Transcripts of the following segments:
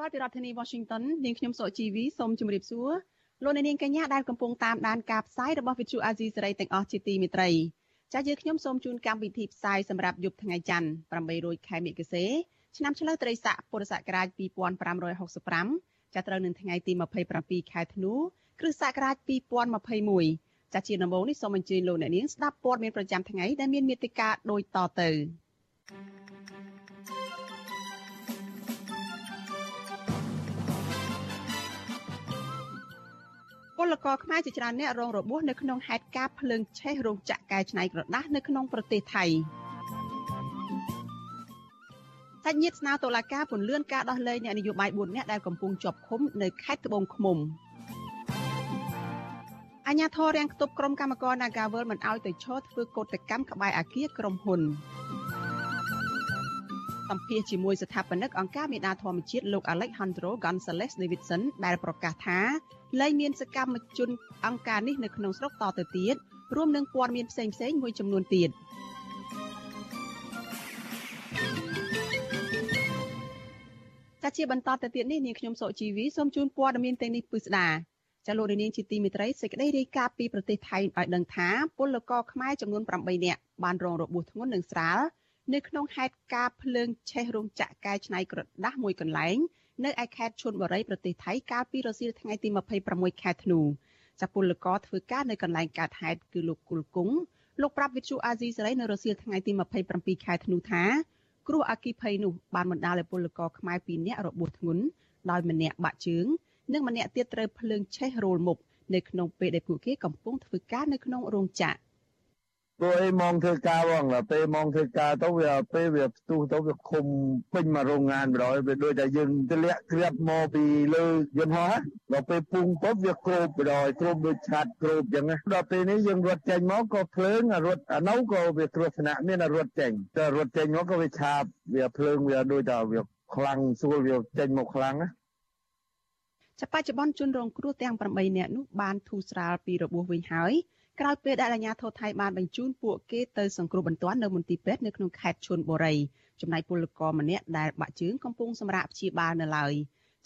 ផ្សាយផ្ទាល់ពីរដ្ឋធានី Washington នាងខ្ញុំសុជីវីសូមជម្រាបសួរលោកអ្នកនាងកញ្ញាដែលកំពុងតាមដានការផ្សាយរបស់ Vithu Azisari ទាំងអស់ជាទីមេត្រីចា៎យើងខ្ញុំសូមជូនកម្មវិធីផ្សាយសម្រាប់យប់ថ្ងៃច័ន្ទ800ខែមិគសេឆ្នាំឆ្លូវត្រីស័កពុរសករាជ2565ចាប់ត្រូវនឹងថ្ងៃទី27ខែធ្នូគ្រិស្តសករាជ2021ចាជាដំបូងនេះសូមអញ្ជើញលោកអ្នកនាងស្ដាប់ព័ត៌មានប្រចាំថ្ងៃដែលមានមេត្តាដូចតទៅ ពលករខ្មែរជាច្រើនអ្នករងរបួសនៅក្នុងហេតុការណ៍ភ្លើងឆេះរោងចក្រកែច្នៃក្រដាសនៅក្នុងប្រទេសថៃសាច់ញាតិស្នើតុលាការពន្យាការដោះលែងអ្នកនយោបាយ4នាក់ដែលកំពុងជាប់ឃុំនៅខេត្តត្បូងឃ្មុំអាញាធររាំងខ្ទប់ក្រុមកម្មករ Nagawal មិនឲ្យទៅឈរធ្វើកោតកម្មក្បែរអគារក្រុមហ៊ុន សម្ភាសជាមួយស្ថាបនិកអង្គការមេដាធម្មជាតិលោក Alejandro Gonzalez Davidson ដែលប្រកាសថាលែងមានសកម្មជនអង្គការនេះនៅក្នុងស្រុកតទៅទៀតរួមនឹងព័ត៌មានផ្សេងៗមួយចំនួនទៀត។ចាជាបន្តទៅទៀតនេះនាងខ្ញុំសុជីវីសូមជូនព័ត៌មានទាំងនេះពិស្ដាចាលោកនាងជាទីមេត្រីសេចក្តីរាយការណ៍ពីប្រទេសថៃឲ្យដឹងថាពលករខ្មែរចំនួន8នាក់បានរងរបួសធ្ងន់និងស្រាល នៅក្នុងហេតុការណ៍ភ្លើងឆេះរោងចក្រកែច្នៃក្រដាសមួយកន្លែងនៅឯខេត្តឈុនបុរីប្រទេសថៃកាលពីរសៀលថ្ងៃទី26ខែធ្នូចាពលករធ្វើការនៅកន្លែងកើតហេតុគឺលោកគុលគង់លោកប្រាប់វិទ្យុអាស៊ីសេរីនៅរសៀលថ្ងៃទី27ខែធ្នូថាគ្រោះអគ្គិភ័យនោះបានបណ្ដាលឲ្យពលករខ្មែរ2នាក់របួសធ្ងន់ដោយម្នាក់បាក់ជើងនិងម្នាក់ទៀតត្រូវភ្លើងឆេះរោលមុខនៅក្នុងពេលដែលពួកគេកំពុងធ្វើការនៅក្នុងរោងចក្រ ព្រោះអីមកធ្វើការបងដល់ពេលមកធ្វើការទៅវាពេលវាផ្ទុះទៅវាឃុំពេញមករោងងานបណ្ដោយវាដូចតែយើងទម្លាក់គ្រាបមកពីលើយន្តហោះដល់ពេលពុងពុបវាគ្របបណ្ដោយគ្របដូចឆាត់គ្របចឹងដល់ពេលនេះយើងរត់ចេញមកក៏ភ្លើងរត់អានោះក៏វាគ្រោះថ្នាក់មានរត់ចេញតែរត់ចេញមកក៏វាឆាបវាភ្លើងវាដូចតែវាខ្លាំងស្រួលវាចេញមកខ្លាំងណាចាប់បច្ចុប្បន្នជនរងគ្រោះទាំង8នាក់នោះបានធូរស្រាលពីរបួសវិញហើយ ក្រោយពេលដែលអាជ្ញាធរថៃបានបញ្ជូនពួកគេទៅសង្គ្រោះបន្ទាន់នៅមន្ទីរពេទ្យនៅក្នុងខេត្តឈុនបុរីចំណែកពលករម្នាក់ដែលបាក់ជើងកំពុងសម្រាកព្យាបាលនៅឡើយ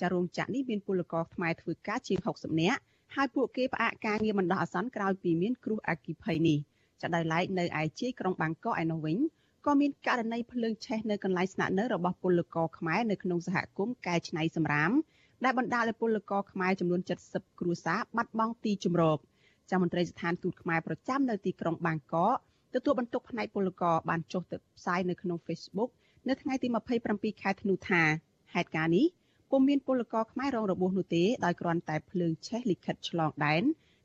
ចារោងចក្រនេះមានពលករខ្មែរធ្វើការជាង60នាក់ហើយពួកគេផ្អាកការងារបណ្ដោះអាសន្នក្រោយពីមានគ្រោះអគ្គិភ័យនេះចាដោយឡែកនៅឯជាយក្រុងបាងកកឯនោះវិញក៏មានករណីភ្លើងឆេះនៅកន្លែងស្នាក់នៅរបស់ពលករខ្មែរនៅក្នុងសហគមន៍កែច្នៃសម្រាមដែលបណ្ដាលឲ្យពលករខ្មែរចំនួន70គ្រួសារបាត់បង់ទីជម្រក ចាំមន្ត្រីស្ថានទូតខ្មែរប្រចាំនៅទីក្រុងបាងកកទទួលបន្ទុកផ្នែកពលករបានចុះទៅផ្សាយនៅក្នុង Facebook នៅថ្ងៃទី27ខែធ្នូថាហេតុការណ៍នេះពុំមានពលករខ្មែររងរបួសនោះទេដោយគ្រាន់តែភ្លើងឆេះលិខិតឆ្លងដែន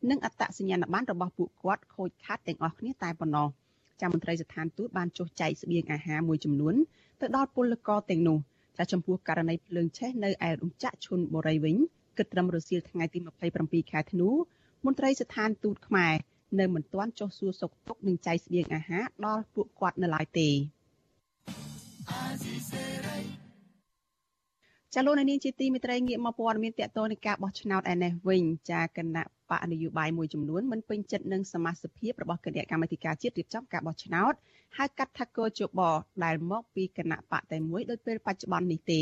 និងអត្តសញ្ញាណប័ណ្ណរបស់ពួកគាត់ខូចខាតទាំងអស់គ្នាតែប៉ុណ្ណោះចាំមន្ត្រីស្ថានទូតបានចុះចែកស្បៀងអាហារមួយចំនួនទៅដល់ពលករទាំងនោះចាចំពោះករណីភ្លើងឆេះនៅឯរោងចក្រឈុនបុរីវិញគិតត្រឹមរសៀលថ្ងៃទី27ខែធ្នូ មន្ត្រីស្ថានទូតខ្មែរនៅមិនទាន់ចុះសួរសុខទុក្ខនិងចែកស្បៀងអាហារដល់ពួកគាត់នៅឡើយទេចាលោកនាងជាទីមេត្រីងាកមកព័ត៌មានតកតនៃការបោះឆ្នោតឯនេះវិញចាគណៈបកនយោបាយមួយចំនួនមិនពេញចិត្តនឹងសមាជិកភាពរបស់គណៈកម្មាធិការជាតិរៀបចំការបោះឆ្នោតហៅកាត់ថាកោជបដែលមកពីគណៈបកតែមួយដោយពេលបច្ចុប្បន្ននេះទេ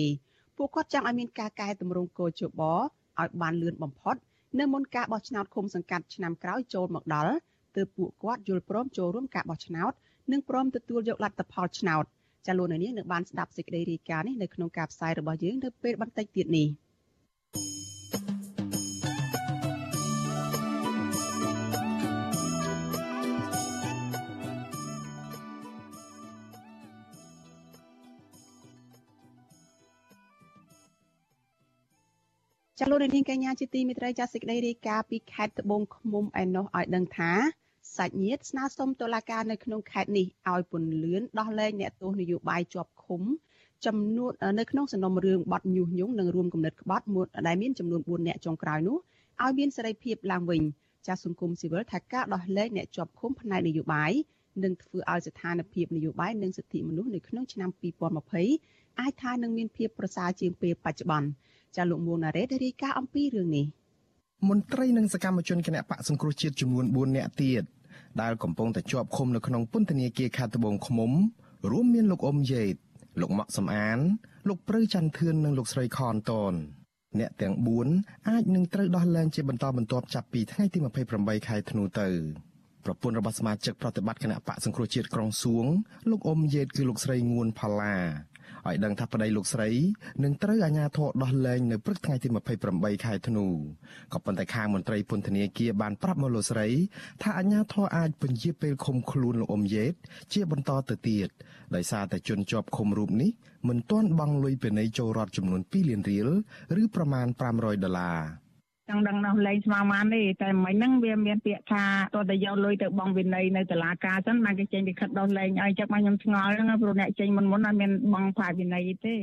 ពួកគាត់ចង់ឲ្យមានការកែតម្រង់កោជបឲ្យបានលឿនបំផុត នៅមុនការបោះឆ្នោតឃុំសង្កាត់ឆ្នាំក្រោយចូលមកដល់ទើបពួកគាត់យល់ព្រមចូលរួមការបោះឆ្នោតនិងព្រមទទួលយកលទ្ធផលឆ្នោតចាលោកនាងនឹងបានស្ដាប់សេចក្តីរាយការណ៍នេះនៅក្នុងការផ្សាយរបស់យើងនៅពេលបន្តិចទៀតនេះ។ ចាលោកនាងកញ្ញាជាទីមេត្រីចាសេចក្តីរាយការណ៍ពីខេត្តត្បូងឃ្មុំឯណោះឲ្យដឹងថាសាច់ញាតិស្នើសុំតុលាការនៅក្នុងខេត្តនេះឲ្យពន្លឿនដោះលែងអ្នកទោសនយោបាយជាប់ឃុំចំនួននៅក្នុងសំណុំរឿងបទញុះញង់និងរួមគំនិតក្បត់មួយដែលមានចំនួន4នាក់ចុងក្រោយនោះឲ្យមានសេរីភាពឡើងវិញចាសសង្គមស៊ីវិលថាការដោះលែងអ្នកជាប់ឃុំផ្នែកនយោបាយនឹងធ្វើឲ្យស្ថានភាពនយោបាយនិងសិទ្ធិមនុស្សនៅក្នុងឆ្នាំ2020អាចថានឹងមានភាពប្រសើរជាងពេលបច្ចុប្បន្ន ចាលោកមួងណារ៉េតរាយការណ៍អំពីរឿងនេះមន្ត្រីនិងសកម្មជនគណៈបកសង្គ្រោះជាតិចំនួន4នាក់ទៀតដែលកំពុងតែជាប់ឃុំនៅក្នុងពន្ធនាគារខេត្តត្បូងឃ្មុំ រួមមានលោកអ៊ុំយេតលោកម៉ាក់សំអាន លោកព្រៅច័ន្ទធឿននិងលោកស្រីខនតនអ្នកទាំង4អាចនឹងត្រូវដោះលែងជាបន្តបន្ទាប់ចាប់ពីថ្ងៃទី28ខែធ្នូទៅប្រពន្ធរបស់សមាជិកប្រតិបត្តិគណៈបកសង្គ្រោះជាតិក្រុងសួងលោកអ៊ុំយេតគឺលោកស្រីងួនផល្លា ឲ្យដឹងថាប្តីលោកស្រីនឹងត្រូវអាជ្ញាធរដោះលែងនៅព្រឹកថ្ងៃទី28ខែធ្នូក៏ប៉ុន្តែខាងមន្ត្រីពន្ធនាគារបានប្រាប់មកលោកស្រី ថាអាជ្ញាធរអាចពន្យាពេលឃុំខ្លួនលោកអ៊ុំយេតជាបន្តទៅទៀតដោយសារតែជនជាប់ឃុំរូបនេះមិនទាន់បង់លុយពិន័យចូលរដ្ឋចំនួន2លានរៀលឬប្រមាណ500ដុល្លារ ចង់ដឹងនោះលេងស្មាមានទេតែមិញហ្នឹងវាមានពាក្យថាតើតែយកលុយទៅបងវិន័យនៅតុលាការចឹងបានគេចេញពីខិតដោះលែងឲ្យចឹងមកខ្ញុំឆ្ងល់ហ្នឹងព្រោះអ្នកចេញមុនមុនអត់មានបងផាវិន័យទេ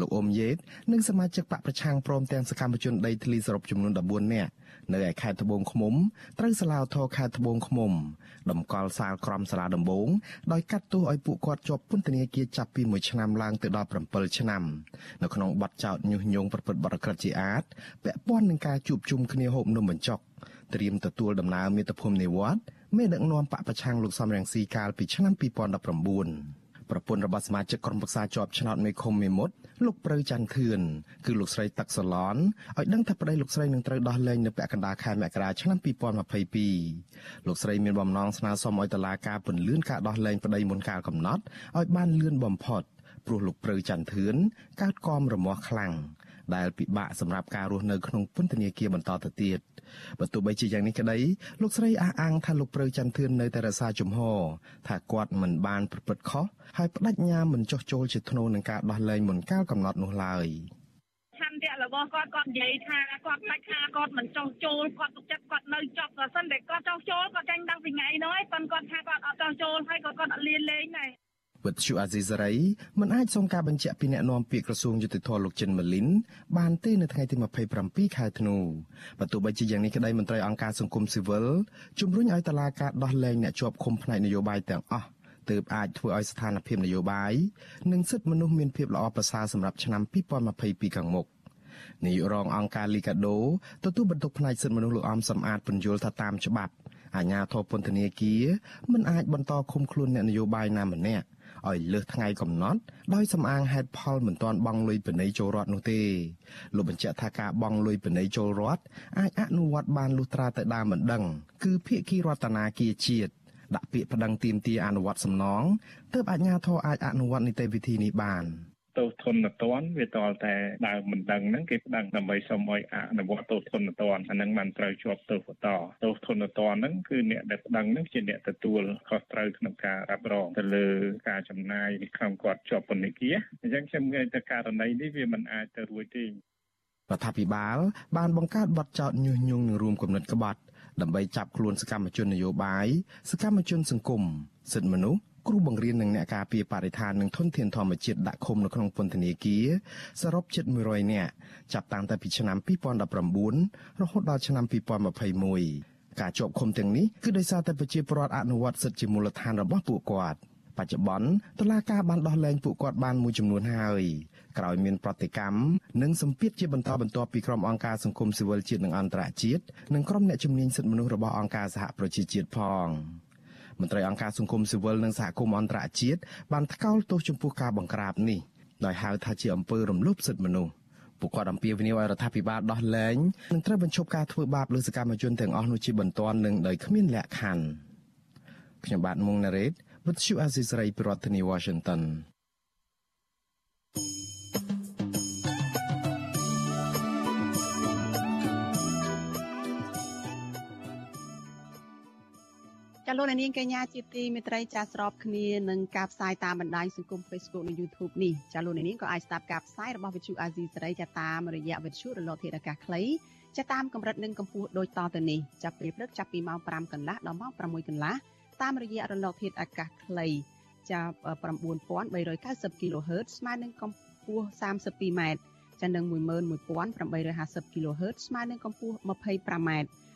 លោកអ៊ុំយេតនិងសមាជិកបកប្រឆាំងព្រមទាំងសកម្មជនដីធ្លីសរុបចំនួន14នាក់ នៅឯខេត្តត្បូងឃ្មុំត្រូវសាលាធរខេត្តត្បូងឃ្មុំតម្កល់សាលក្រមសាលាដំបងដោយកាត់ទោសឲ្យពួកគាត់ជាប់ពន្ធនាគារចាប់ពី1ឆ្នាំឡើងទៅដល់7ឆ្នាំនៅក្នុងបទចោទញុះញង់ប្រព្រឹត្តបទអក្រិតជាអាតពាក់ព័ន្ធនឹងការជួបជុំគ្នាហូបនំបញ្ចុកត្រៀមទទួលដំណើរមាតុភូមិនិវត្តមេដឹកនាំបកប្រឆាំងលោកសំរងស៊ីកាលពីឆ្នាំ2019ប្រពន្ធរបស់សមាជិកក្រុមប្រឹក្សាជាប់ឆ្នោតមេឃុំមេមត់ លោកព្រៅច័ន្ទធឿនគឺលោកស្រីតាក់សាឡនឲ្យដឹងថាប្តីលោកស្រីនឹងត្រូវដោះលែងនៅពាក់កណ្ដាលខែមករាឆ្នាំ2022លោកស្រីមានបំណងស្នើសុំឲ្យតុលាការពន្យាការដោះលែងប្តីមុនកាលកំណត់ឲ្យបានលឿនបំផុតព្រោះលោកព្រៅច័ន្ទធឿនកើតគំរមាស់ខ្លាំងដែលពិបាកសម្រាប់ការរស់នៅក្នុងពន្ធនាគារបន្តទៅទៀត បើទោះបីជាយ៉ាងនេះក្តីលោកស្រីអះអាងថាលោកព្រៅច័ន្ទធឿននៅតែរក្សាជំហរថាគាត់មិនបានប្រព្រឹត្តខុសហើយបដិញ្ញាមិនចោះចូលជាធ្នូនឹងការដោះលែងមុនកាលកំណត់នោះឡើយឆន្ទៈរបស់គាត់គាត់និយាយថាគាត់ខ្លាចថាគាត់មិនចោះចូលគាត់ទុកចិត្តគាត់នៅចប់ក៏សិនតែគាត់ចោះចូល វិទ្យុអាស៊ីសេរីមិនអាចសុំការបញ្ជាក់ពីអ្នកនាំពាក្យក្រសួងយុតិធម៌លោកចិនម៉ាលីនបានទេនៅថ្ងៃទី27ខែធ្នូបើទោះបីជាយ៉ាងនេះក្តីមន្ត្រីអង្គការសង្គមស៊ីវិលជំរុញឲ្យតឡាការដោះលែងអ្នកជាប់ឃុំផ្នែកនយោបាយទាំងអស់ទើបអាចធ្វើឲ្យស្ថានភាពនយោបាយនិងសិទ្ធិមនុស្សមានភាពល្អប្រសើរសម្រាប់ឆ្នាំ2022ខាងមុខនាយករងអង្គការលីកាដូទទួលបន្ទុកផ្នែកសិទ្ធិមនុស្សលោកអំសំអាតពន្យល់ថាតាមច្បាប់អាជ្ញាធរពន្ធនាគារមិនអាចបន្តឃុំខ្លួនអ្នកនយោបាយណាម្នាក់ ឲ្យលើសថ្ងៃកំណត់ដោយសំអាងហេតុផលមិនទាន់បង់លុយពិន័យចូលរដ្ឋនោះទេលោកបញ្ជាក់ថាការបង់លុយពិន័យចូលរដ្ឋអាចអនុវត្តបានលុះត្រាតែដើមមិនដឹង គឺភាគីរដ្ឋាភិបាលជាតិដាក់ពាក្យប្តឹងទាមទារអនុវត្តសំណងទើបអាជ្ញាធរអាចអនុវត្តនីតិវិធីនេះបាន ទោសធននតនវាតលតែដើមមិនដឹងហ្នឹងគេប្តឹងដើម្បីសុំឲ្យអនុវត្តទោសធននតនអាហ្នឹងបានត្រូវជាប់ទោសបន្តទោសធននតនហ្នឹងគឺអ្នកដែលប្តឹងហ្នឹងជាអ្នកទទួលខុសត្រូវក្នុងការរ៉ាប់រងទៅលើការចំណាយក្នុងគាត់ជាប់ពន្ធនាគារអញ្ចឹងខ្ញុំនិយាយថាករណីនេះវាមិនអាចទៅរួចទេរដ្ឋាភិបាលបានបង្កើតបទចោទញុះញង់នឹងរួមគំនិតក្បត់ដើម្បីចាប់ខ្លួនសកម្មជននយោបាយសកម្មជនសង្គមសិទ្ធិមនុស្ស គ្រូបង្រៀននិងអ្នកការពារបរិស្ថាននិងធនធានធម្មជាតិដាក់ឃុំនៅក្នុងពន្ធនាគារសរុបជិត100នាក់ចាប់តាំងតែពីឆ្នាំ2019រហូតដល់ឆ្នាំ2021ការជាប់ឃុំទាំងនេះគឺដោយសារតែប្រជាពលរដ្ឋអនុវត្តសិទ្ធិជាមូលដ្ឋានរបស់ពួកគាត់បច្ចុប្បន្នតុលាការបានដោះលែងពួកគាត់បានមួយចំនួនហើយក្រោយមានប្រតិកម្មនិងសម្ពាធជាបន្តបន្ទាប់ពីក្រុមអង្គការសង្គមស៊ីវិលជាតិនិងអន្តរជាតិនិងក្រុមអ្នកជំនាញសិទ្ធិមនុស្សរបស់អង្គការសហប្រជាជាតិផង មន្ត្រីអង្គការសង្គមស៊ីវិលនិងសហគមន៍អន្តរជាតិបានថ្កោលទោសចំពោះការបង្ក្រាបនេះដោយហៅថាជាអំពើរំលោភសិទ្ធិមនុស្សពួកគាត់អំពាវនាវឲ្យរដ្ឋាភិបាលដោះលែងនិងត្រូវបញ្ឈប់ការធ្វើបាបលើសកម្មជនទាំងអស់នោះជាបន្ទាន់និងដោយគ្មានលក្ខខណ្ឌខ្ញុំបាទមុងណារ៉េត with you Aziz Ray ប្រធានាទី Washington ចាលោកនាងកញ្ញាជាទីមេត្រីចាស្របគ្នានឹងការផ្សាយតាមបណ្ដាញសង្គម Facebook និង YouTube នេះចាលោកនាងក៏អាចស្ដាប់ការផ្សាយរបស់វិទ្យុអាស៊ីសេរីចាតាមរយៈវិទ្យុរលកធាតុអាកាសខ្លីចាតាមកម្រិតនិងកម្ពស់ដូចតទៅនេះចាប់ពេលព្រឹកចាប់ពីម៉ោង5កន្លះដល់ម៉ោង6កន្លះតាមរយៈរលកធាតុអាកាសខ្លីចា9390 kHz ស្មើនឹងកម្ពស់ 32m ចានឹង11850 kHz ស្មើនឹងកម្ពស់ 25m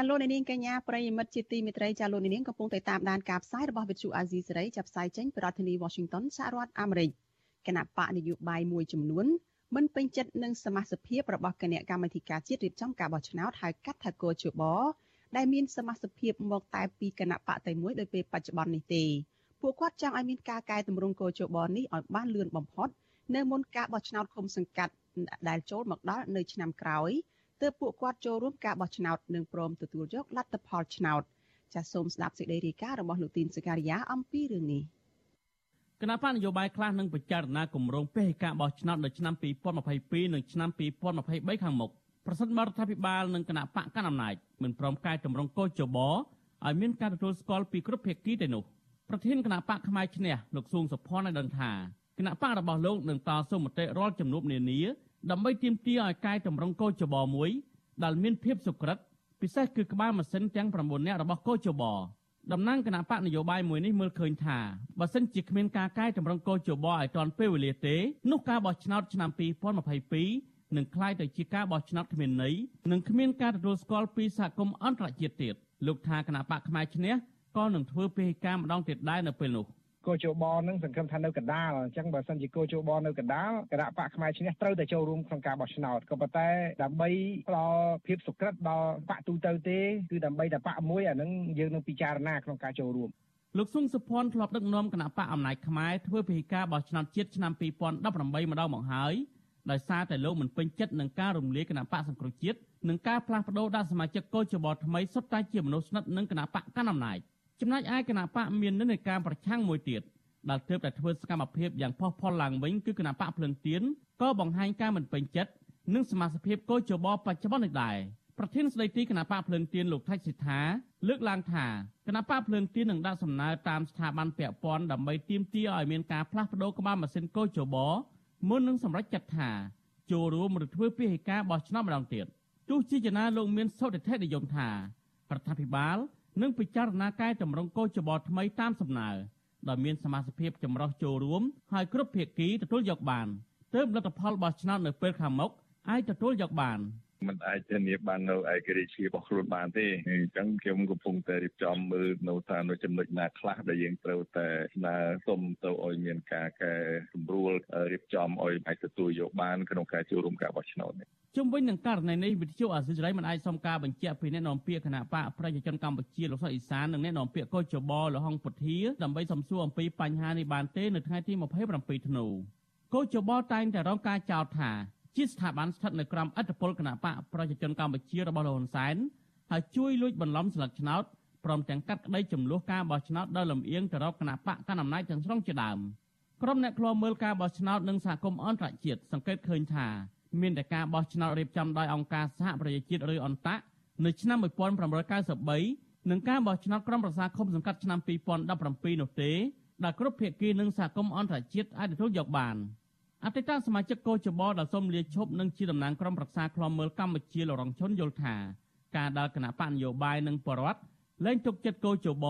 ចាលោកនាងកញ្ញាប្រិយមិត្តជាទីមេត្រីចាលោកនាងកំពុងតែតាមដានការផ្សាយរបស់វិទ្យុអាស៊ីសេរីចាប់ផ្សាយចេញពីរដ្ឋធានី Washington សហរដ្ឋអាមេរិកគណៈបកនយោបាយមួយចំនួនមិនពេញចិត្តនឹងសមាជិកភាពរបស់គណៈកម្មាធិការជាតិរៀបចំការបោះឆ្នោតហៅកាត់ថាកោជបដែលមានសមាជិកភាពមកតែពីគណៈបកតែមួយដោយពេលបច្ចុប្បន្ននេះទេពួកគាត់ចង់ឲ្យមានការកែតម្រង់កោជបនេះឲ្យបានលឿនបំផុតនៅមុនការបោះឆ្នោតឃុំសង្កាត់ដែលចូលមកដល់នៅឆ្នាំក្រោយ ទើបពួកគាត់ចូលរួមការបោះឆ្នោតនិងព្រមទទួលយកលទ្ធផលឆ្នោតចាសសូមស្ដាប់សេចក្តីរាយការណ៍របស់លោកទីនសការីយ៉ាអំពីរឿងនេះគណៈបកនយោបាយខ្លះនឹងពិចារណាគម្រោងពេកការបោះឆ្នោតនៅឆ្នាំ2022និងឆ្នាំ2023ខាងមុខប្រសិនបរដ្ឋាភិបាលនិងគណៈបកកណ្ដាលអំណាចមិនព្រមកែតម្រង់កោជបឲ្យមានការទទួលស្គាល់ពីគ្រប់ភាគីទេនោះប្រធានគណៈបកផ្នែកឈ្នះលោកសួងសុផាន់បានដឹងថាគណៈបករបស់លោកនឹងតស៊ូមតិរាល់ជំនួបនានា ដើម្បីទាមទារឲ្យកែតម្រង់កោជបមួយដែលមានភាពសុក្រិតពិសេសគឺក្បាលម៉ាស៊ីនទាំង9នាក់របស់កោជបតំណាងគណៈបកនយោបាយមួយនេះមើលឃើញថាបើសិនជាគ្មានការកែតម្រង់កោជបឲ្យទាន់ពេលវេលាទេនោះការបោះឆ្នោតឆ្នាំ2022នឹងក្លាយទៅជាការបោះឆ្នោតគ្មានន័យនិងគ្មានការទទួលស្គាល់ពីសហគមន៍អន្តរជាតិទៀតលោកថាគណៈបកផ្នែកឈ្នះក៏នឹងធ្វើពេកការម្ដងទៀតដែរនៅពេលនោះ។ គោជបនឹងសង្ឃឹមថានៅកណ្ដាលអញ្ចឹងបើសិនជាគោជបនៅកណ្ដាលគណៈបកផ្នែកឈ្នះត្រូវតែចូលរួមក្នុងការបោះឆ្នោតក៏ប៉ុន្តែដើម្បីផ្ដល់ភាពសុក្រិតដល់បកទូទៅទេគឺដើម្បីតែបកមួយអានឹងយើងនឹងពិចារណាក្នុងការចូលរួមលោកស៊ុងសុភ័ណ្ឌធ្លាប់ដឹកនាំគណៈបកអំណាចខ្មែរធ្វើពិធីការបោះឆ្នោតជាតិឆ្នាំ2018ម្ដងមកហើយដោយសារតែលោកមិនពេញចិត្តនឹងការរំលាយគណៈបកសង្គ្រោះជាតិនិងការផ្លាស់ប្ដូរដាក់សមាជិកកោជបថ្មីសុទ្ធតែជាមនុស្សស្និទ្ធនឹងគណៈបកកណ្ដាលអំណាច ចំណែកឯគណៈបកមាននិន្នាការប្រឆាំងមួយទៀតដែលទើបតែធ្វើសកម្មភាពយ៉ាងផុសផុលឡើងវិញគឺគណៈបកភ្លឹងទៀនក៏បង្ហាញការមិនពេញចិត្តនឹងសមាជិកភាពកោជបបច្ចុប្បន្ននេះដែរប្រធានស្ដីទីគណៈបកភ្លឹងទៀនលោកថៃសិដ្ឋាលើកឡើងថាគណៈបកភ្លឹងទៀននឹងដាក់សំណើតាមស្ថាប័នពាក់ព័ន្ធដើម្បីទាមទារឲ្យមានការផ្លាស់ប្តូរក្បាលម៉ាស៊ីនកោជបមុននឹងសម្រេចចិត្តថាចូលរួមឬធ្វើពិធីការបោះឆ្នោតម្ដងទៀតទោះជាយ៉ាងណាលោកមានសុតិធិនិយមថារដ្ឋាភិបាល នឹងពិចារណាកែតម្រង់កោជបថ្មីតាមសំណើដោយមានសមាជិកភាពចម្រុះចូលរួមហើយគ្រប់ភាគីទទួលយកបានទើបលទ្ធផលបោះឆ្នោតនៅពេលខាងមុខអាចទទួលយកបាន มันអាចធានាបាននៅឯករាជ្យរបស់ខ្លួនបានទេអញ្ចឹងខ្ញុំកំពុងតែរៀបចំមើលនៅថានៅចំណុចណាខ្លះដែលយើងត្រូវតែស្នើសុំទៅឲ្យមានការកែសម្រួលរៀបចំឲ្យអាចទទួលយកបានក្នុងការចូលរួមការបោះឆ្នោតនេះជុំវិញនឹងករណីនេះវិទ្យុអាស៊ីសេរីមិនអាចសុំការបញ្ជាក់ពីអ្នកនាំពាក្យគណៈបកប្រជាជនកម្ពុជាលោកសុកអេសាននិងអ្នកនាំពាក្យកោចបលហុងពុធាដើម្បីសំសួរអំពីបញ្ហានេះបានទេនៅថ្ងៃទី27ធ្នូកោចបលតែងតែរងការចោទថា ជាស្ថាប័នស្ថិតនៅក្រោមអធិបតេយ្យគណៈបកប្រជាជនកម្ពុជារបស់លោកហ៊ុនសែនហើយជួយលួចបន្លំស្លឹកឆ្នោតព្រមទាំងកាត់ក្តីចំនួនការបោះឆ្នោតដោយលំអៀងទៅរកគណៈបកកណ្ដាលអំណាចទាំងស្រុងជាដើមក្រុមអ្នកឃ្លាំមើលការបោះឆ្នោតនិងសហគមន៍អន្តរជាតិសង្កេតឃើញថាមានតែការបោះឆ្នោតរៀបចំដោយអង្គការសហប្រជាជាតិឬអន្តៈនៅឆ្នាំ1993និងការបោះឆ្នោតក្រុមប្រឹក្សាឃុំសង្កាត់ឆ្នាំ2017នោះទេដែលគ្រប់ភាគីនិងសហគមន៍អន្តរជាតិអាចទទួលយកបាន។ អតីតសមាជិកកោចបដែលសូមលាឈប់និងជាតំណាងក្រុមប្រឹក្សាខ្លំមើលកម្ពុជាលរងឈុនយល់ថាការដែលគណៈបកនយោបាយនិងបរដ្ឋលែងទុកចិត្តកោចប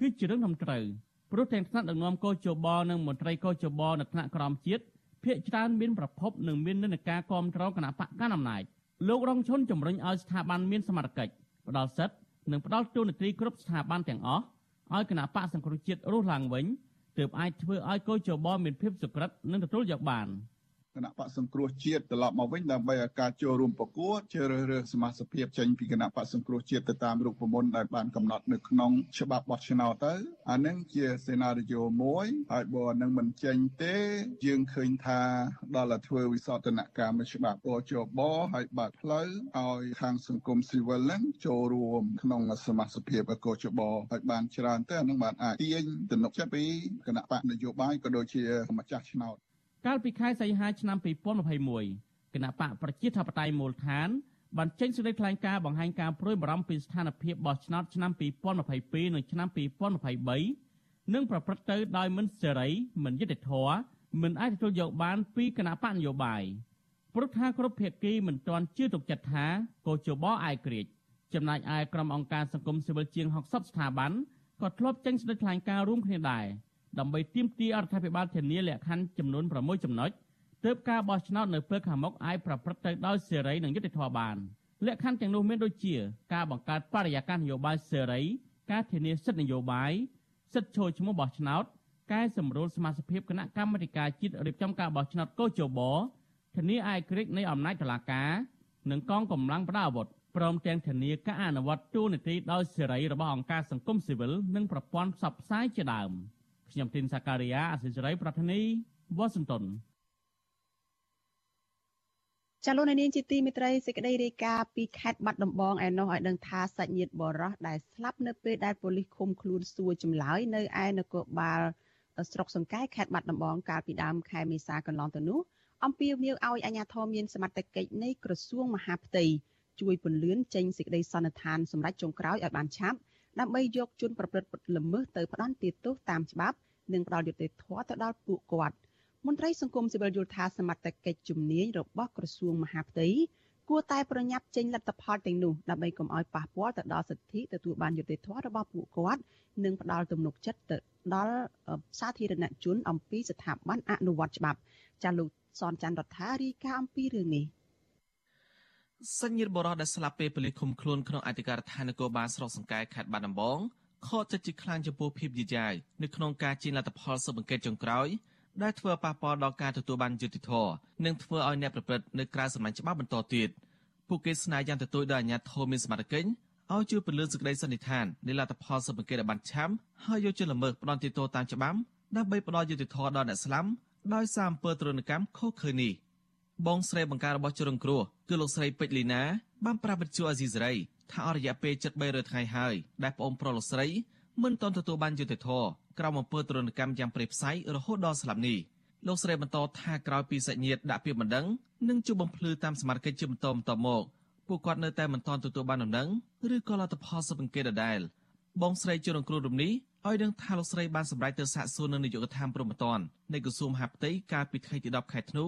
គឺជារឿងត្រឹមត្រូវព្រោះទាំងថ្នាក់ដឹកនាំកោចបនិងមន្ត្រីកោចបនៅថ្នាក់ក្រមជាតិភាកច្រើនមានប្រភពនិងមាននិន្នាការគ្រប់គ្រងគណៈបកកណ្ដាលអំណាចលោករងឈុនជំរុញឲ្យស្ថាប័នមានសមត្ថកិច្ចផ្ដល់សិទ្ធិនិងផ្ដល់ទូនាទីគ្រប់ស្ថាប័នទាំងអស់ឲ្យគណៈបកសង្គ្រោះជាតិរស់ឡើងវិញ ទើបអាចធ្វើឲ្យកោជបមានភាពសុក្រិតនិងទទួលយកបាន គណៈបកសង្គ្រោះជាតិត្រឡប់មកវិញដើម្បីឲ្យការចូលរួមប្រកួតជ្រើសរើសសមាជិកចេញពីគណៈបកសង្គ្រោះជាតិទៅតាមរូបមន្តដែលបានកំណត់នៅក្នុងច្បាប់បោះឆ្នោតទៅអានឹងជាសេណារីយ៉ូមួយហើយបើនឹងមិនចេញទេយើងឃើញថាដល់តែធ្វើវិសោធនកម្មច្បាប់អជបហើយបើកផ្លូវឲ្យខាងសង្គមស៊ីវិលនឹងចូលរួមក្នុងសមាជិកភាពកោជបឲ្យបានច្រើនទៅអានឹងបានអាចទាញទំនុកចិត្តពីគណៈបកនយោបាយក៏ដូចជាម្ចាស់ឆ្នោត កាលពីខែសីហាឆ្នាំ2021គណៈបកប្រជាធិបតេយ្យមូលដ្ឋានបានចេញសេចក្តីថ្លែងការណ៍បង្ហាញការព្រួយបារម្ភពីស្ថានភាពបោះឆ្នោតឆ្នាំ2022និងឆ្នាំ2023និងប្រព្រឹត្តទៅដោយមិនសេរីមិនយុត្តិធម៌មិនអាចទទួលយកបានពីគណៈបកនយោបាយព្រោះថាគ្រប់ភាគីមិនទាន់ជឿទុកចិត្តថាកោជបអាយក្រិចចំណែកឯក្រុមអង្គការសង្គមស៊ីវិលជាង60ស្ថាប័នក៏ធ្លាប់ចេញសេចក្តីថ្លែងការណ៍រួមគ្នាដែរ ដើម្បីទាមទាររដ្ឋាភិបាលធានាលក្ខខណ្ឌចំនួន6ចំណុចទើបការបោះឆ្នោតនៅពេលខាងមុខអាចប្រព្រឹត្តទៅដោយសេរីនិងយុត្តិធម៌បានលក្ខខណ្ឌទាំងនោះមានដូចជាការបង្កើតបរិយាកាសនយោបាយសេរីការធានាសិទ្ធិនយោបាយសិទ្ធិចូលឈ្មោះបោះឆ្នោតកែសម្រួលសមាជិកគណៈកម្មាធិការជាតិរៀបចំការបោះឆ្នោតកោជបធានាឯករាជ្យនៃអំណាចតុលាការនិងកងកម្លាំងប្រដាប់អាវុធព្រមទាំងធានាការអនុវត្តទូនីតិដោយសេរីរបស់អង្គការសង្គមស៊ីវិលនិងប្រព័ន្ធផ្សព្វផ្សាយជាដើម ខ្ញុំទីនសាការីយ៉ាអសិរ័យប្រធានីវ៉ាស៊ីនតោនចាលោកនាងជាទីមេត្រីសេចក្តីរាយការណ៍ពីខេត្តបាត់ដំបងឯណោះឲ្យដឹងថាសាច់ញាតិបរោះដែលស្លាប់នៅពេលដែលប៉ូលីសឃុំខ្លួនសួរចម្លើយនៅឯនគរបាលស្រុកសង្កែខេត្តបាត់ដំបងកាលពីដើមខែមេសាកន្លងទៅនោះអំពាវនាវឲ្យអាជ្ញាធរមានសមត្ថកិច្ចនៃក្រសួងមហាផ្ទៃជួយពន្លឿនចេញសេចក្តីសន្និដ្ឋានសម្រាប់ចុងក្រោយឲ្យបានឆាប់ ដើម្បីយកជនប្រព្រឹត្តល្មើសទៅផ្ដន្ទាទោសតាមច្បាប់និងផ្ដល់យុត្តិធម៌ទៅដល់ពួកគាត់មន្ត្រីសង្គមស៊ីវិលយល់ថាសមត្ថកិច្ចជំនាញរបស់ក្រសួងមហាផ្ទៃគួរតែប្រញាប់ចេញលទ្ធផលទាំងនោះដើម្បីកុំឲ្យប៉ះពាល់ទៅដល់សិទ្ធិទទួលបានយុត្តិធម៌របស់ពួកគាត់និងផ្ដល់ទំនុកចិត្តទៅដល់សាធារណជនអំពីស្ថាប័នអនុវត្តច្បាប់ចាលោកសនច័ន្ទរដ្ឋារីកាអំពីរឿងនេះ សញ្ញិរបរោះដែលស្លាប់ពេលពលិឃុំខ្លួនក្នុងអធិការដ្ឋាននគរបាលស្រុកសង្កែខេត្តបាត់ដំបងខកចិត្តជាខ្លាំងចំពោះភាពយឺតយ៉ាវនៅក្នុងការជិះលទ្ធផលស៊ើបអង្កេតចុងក្រោយដែលធ្វើប៉ះពាល់ដល់ការទទួលបានយុត្តិធម៌និងធ្វើឲ្យអ្នកប្រព្រឹត្តនៅក្រៅសម្ាញ់ច្បាប់បន្តទៀតពួកគេស្នើយ៉ាងទទូចដល់អាជ្ញាធរមានសមត្ថកិច្ចឲ្យជួយពន្លឿនសេចក្តីសន្និដ្ឋាននៃលទ្ធផលស៊ើបអង្កេតឲ្យបានឆាប់ហើយយកជនល្មើសផ្ដន់ទោសតាមច្បាប់ដើម្បីផ្ដល់យុត្តិធម៌ដល់អ្នកស្លាប់ដោយសារអំពើទរណកម្មខុសឃើញនេះ បងស្រីបង្ការរបស់ជនរងគ្រោះគឺលោកស្រីពេជ្រលីណាបានប្រាប់វិទ្យុអាស៊ីសេរីថាអស់រយៈពេល73ថ្ងៃហើយដែលប្អូនប្រុសលោកស្រីមិនទាន់ទទួលបានយុត្តិធម៌ក្រោមអំពើទរណកម្មយ៉ាងព្រៃផ្សៃរហូតដល់ស្លាប់នេះលោកស្រីបន្តថាក្រោយពីសាច់ញាតិដាក់ពាក្យបណ្ដឹងនិងជួបបំភ្លឺតាមសមាជិកជាបន្តបន្ទាប់មកពួកគាត់នៅតែមិនទាន់ទទួលបានដំណឹងឬក៏លទ្ធផលសពង្កេតដដែលបងស្រីជនរងគ្រោះរំនេះឲ្យដឹងថាលោកស្រីបានសម្រេចទៅសាកសួរនៅនាយកដ្ឋានព្រំប្រទាននៃក្រសួងមហាផ្ទៃកាលពីថ្ងៃទី10ខែធ្នូ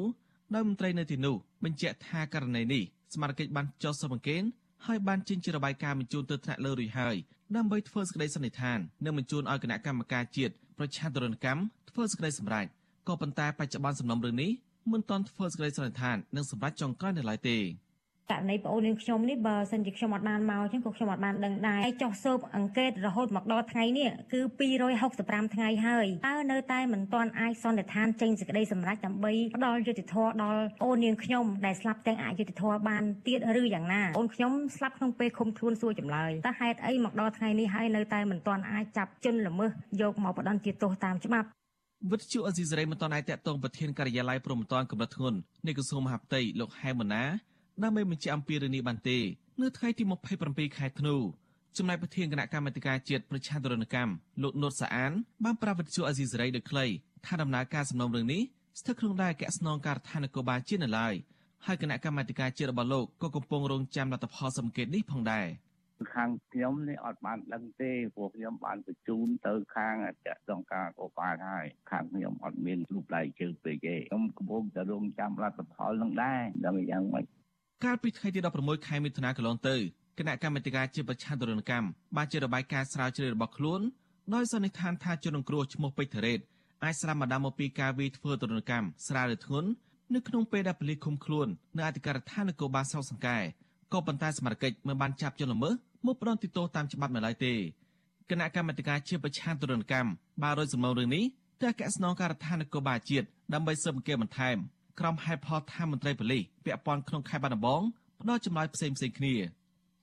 ដោយមន្ត្រីនៅទីនោះបញ្ជាក់ថាករណីនេះសមាជិកបានចុះសពង្កេតហើយបានចេញជារបាយការណ៍បញ្ជូនទៅថ្នាក់លើរួចហើយដើម្បីធ្វើសេចក្តីសន្និដ្ឋាននិងបញ្ជូនឲ្យគណៈកម្មការជាតិប្រឆាំងទរណកម្មធ្វើសេចក្តីសម្រេចក៏ប៉ុន្តែបច្ចុប្បន្នសំណុំរឿងនេះមិនទាន់ធ្វើសេចក្តីសន្និដ្ឋាននិងសម្រេចចុងក្រោយនៅឡើយទេ ករណីប្អូននាងខ្ញុំនេះបើសិនជាខ្ញុំអត់បានមកអញ្ចឹងក៏ខ្ញុំអត់បានដឹងដែរហើយចុះស៊ើបអង្កេតរហូតមកដល់ថ្ងៃនេះគឺ265ថ្ងៃហើយតើនៅតែមិនទាន់អាចសន្និដ្ឋានចេញសេចក្តីសម្រេចដើម្បីផ្ដល់យុត្តិធម៌ដល់អូននាងខ្ញុំដែលស្លាប់ទាំងអយុត្តិធម៌បានទៀតឬយ៉ាងណាអូនខ្ញុំស្លាប់ក្នុងពេលឃុំខ្លួនសួរចម្លើយតើហេតុអីមកដល់ថ្ងៃនេះហើយនៅតែមិនទាន់អាចចាប់ជនល្មើសយកមកផ្ដន្ទាទោសតាមច្បាប់វិទ្យុអេស៊ីសរ៉ៃមិនទាន់អាចតកតងប្រធានការិយាល័យព្រំប្រទានកម្រិតធ្ងន់នៃក្រសួងមហាផ្ទៃលោកហែមម៉ាណា ដើម្បីបញ្ជាក់អំពីរឿងនេះបានទេនៅថ្ងៃទី27ខែធ្នូចំណែកប្រធានគណៈកម្មាធិការជាតិប្រជាធិរណកម្មលោកនុតសាអានបានប្រាប់វិទ្យុអេស៊ីសរ៉ៃដោយខ្លីថាដំណើរការសំណុំរឿងនេះស្ថិតក្នុងដែនអគ្គស្នងការដ្ឋាននគរបាលជាតិនៅឡើយហើយគណៈកម្មាធិការជាតិរបស់លោកក៏កំពុងរងចាំលទ្ធផលសង្កេតនេះផងដែរខាងខ្ញុំនេះអត់បានដឹងទេព្រោះខ្ញុំបានបញ្ជូនទៅខាងអគ្គស្នងការកោបាលហើយខាងខ្ញុំអត់មានរូបដៃជើងពេកទេខ្ញុំកំពុងតែរងចាំលទ្ធផលនឹងដែរដឹងយ៉ាងម៉េច កាលពីថ្ងៃទី16ខែមិថុនាកន្លងទៅគណៈកម្មាធិការជាប្រឆាំងទរណកម្មបានជារបាយការណ៍ស្រាវជ្រាវរបស់ខ្លួនដោយសន្និដ្ឋានថាជនរងគ្រោះឈ្មោះពេជ្រធរ៉េតអាចស្រាមម្ដងមកពីការវាយធ្វើទរណកម្មស្រាលឬធ្ងន់នៅក្នុងពេលដែលប៉ូលីសឃុំខ្លួននៅអធិការដ្ឋាននគរបាលស្រុកសង្កែក៏ប៉ុន្តែសមត្ថកិច្ចមិនបានចាប់ជនល្មើសមកផ្ដន់ទោសតាមច្បាប់នៅឡើយទេគណៈកម្មាធិការជាប្រឆាំងទរណកម្មបានរយសំណុំរឿងនេះទៅអគ្គស្នងការដ្ឋាននគរបាលជាតិដើម្បីស៊ើបអង្កេតបន្ថែម ក្រុមហេតុផលថាមន្ត្រីប៉ូលីសពាក់ព័ន្ធក្នុងខេត្តបាត់ដំបងផ្ដល់ចម្លើយផ្សេងផ្សេងគ្នា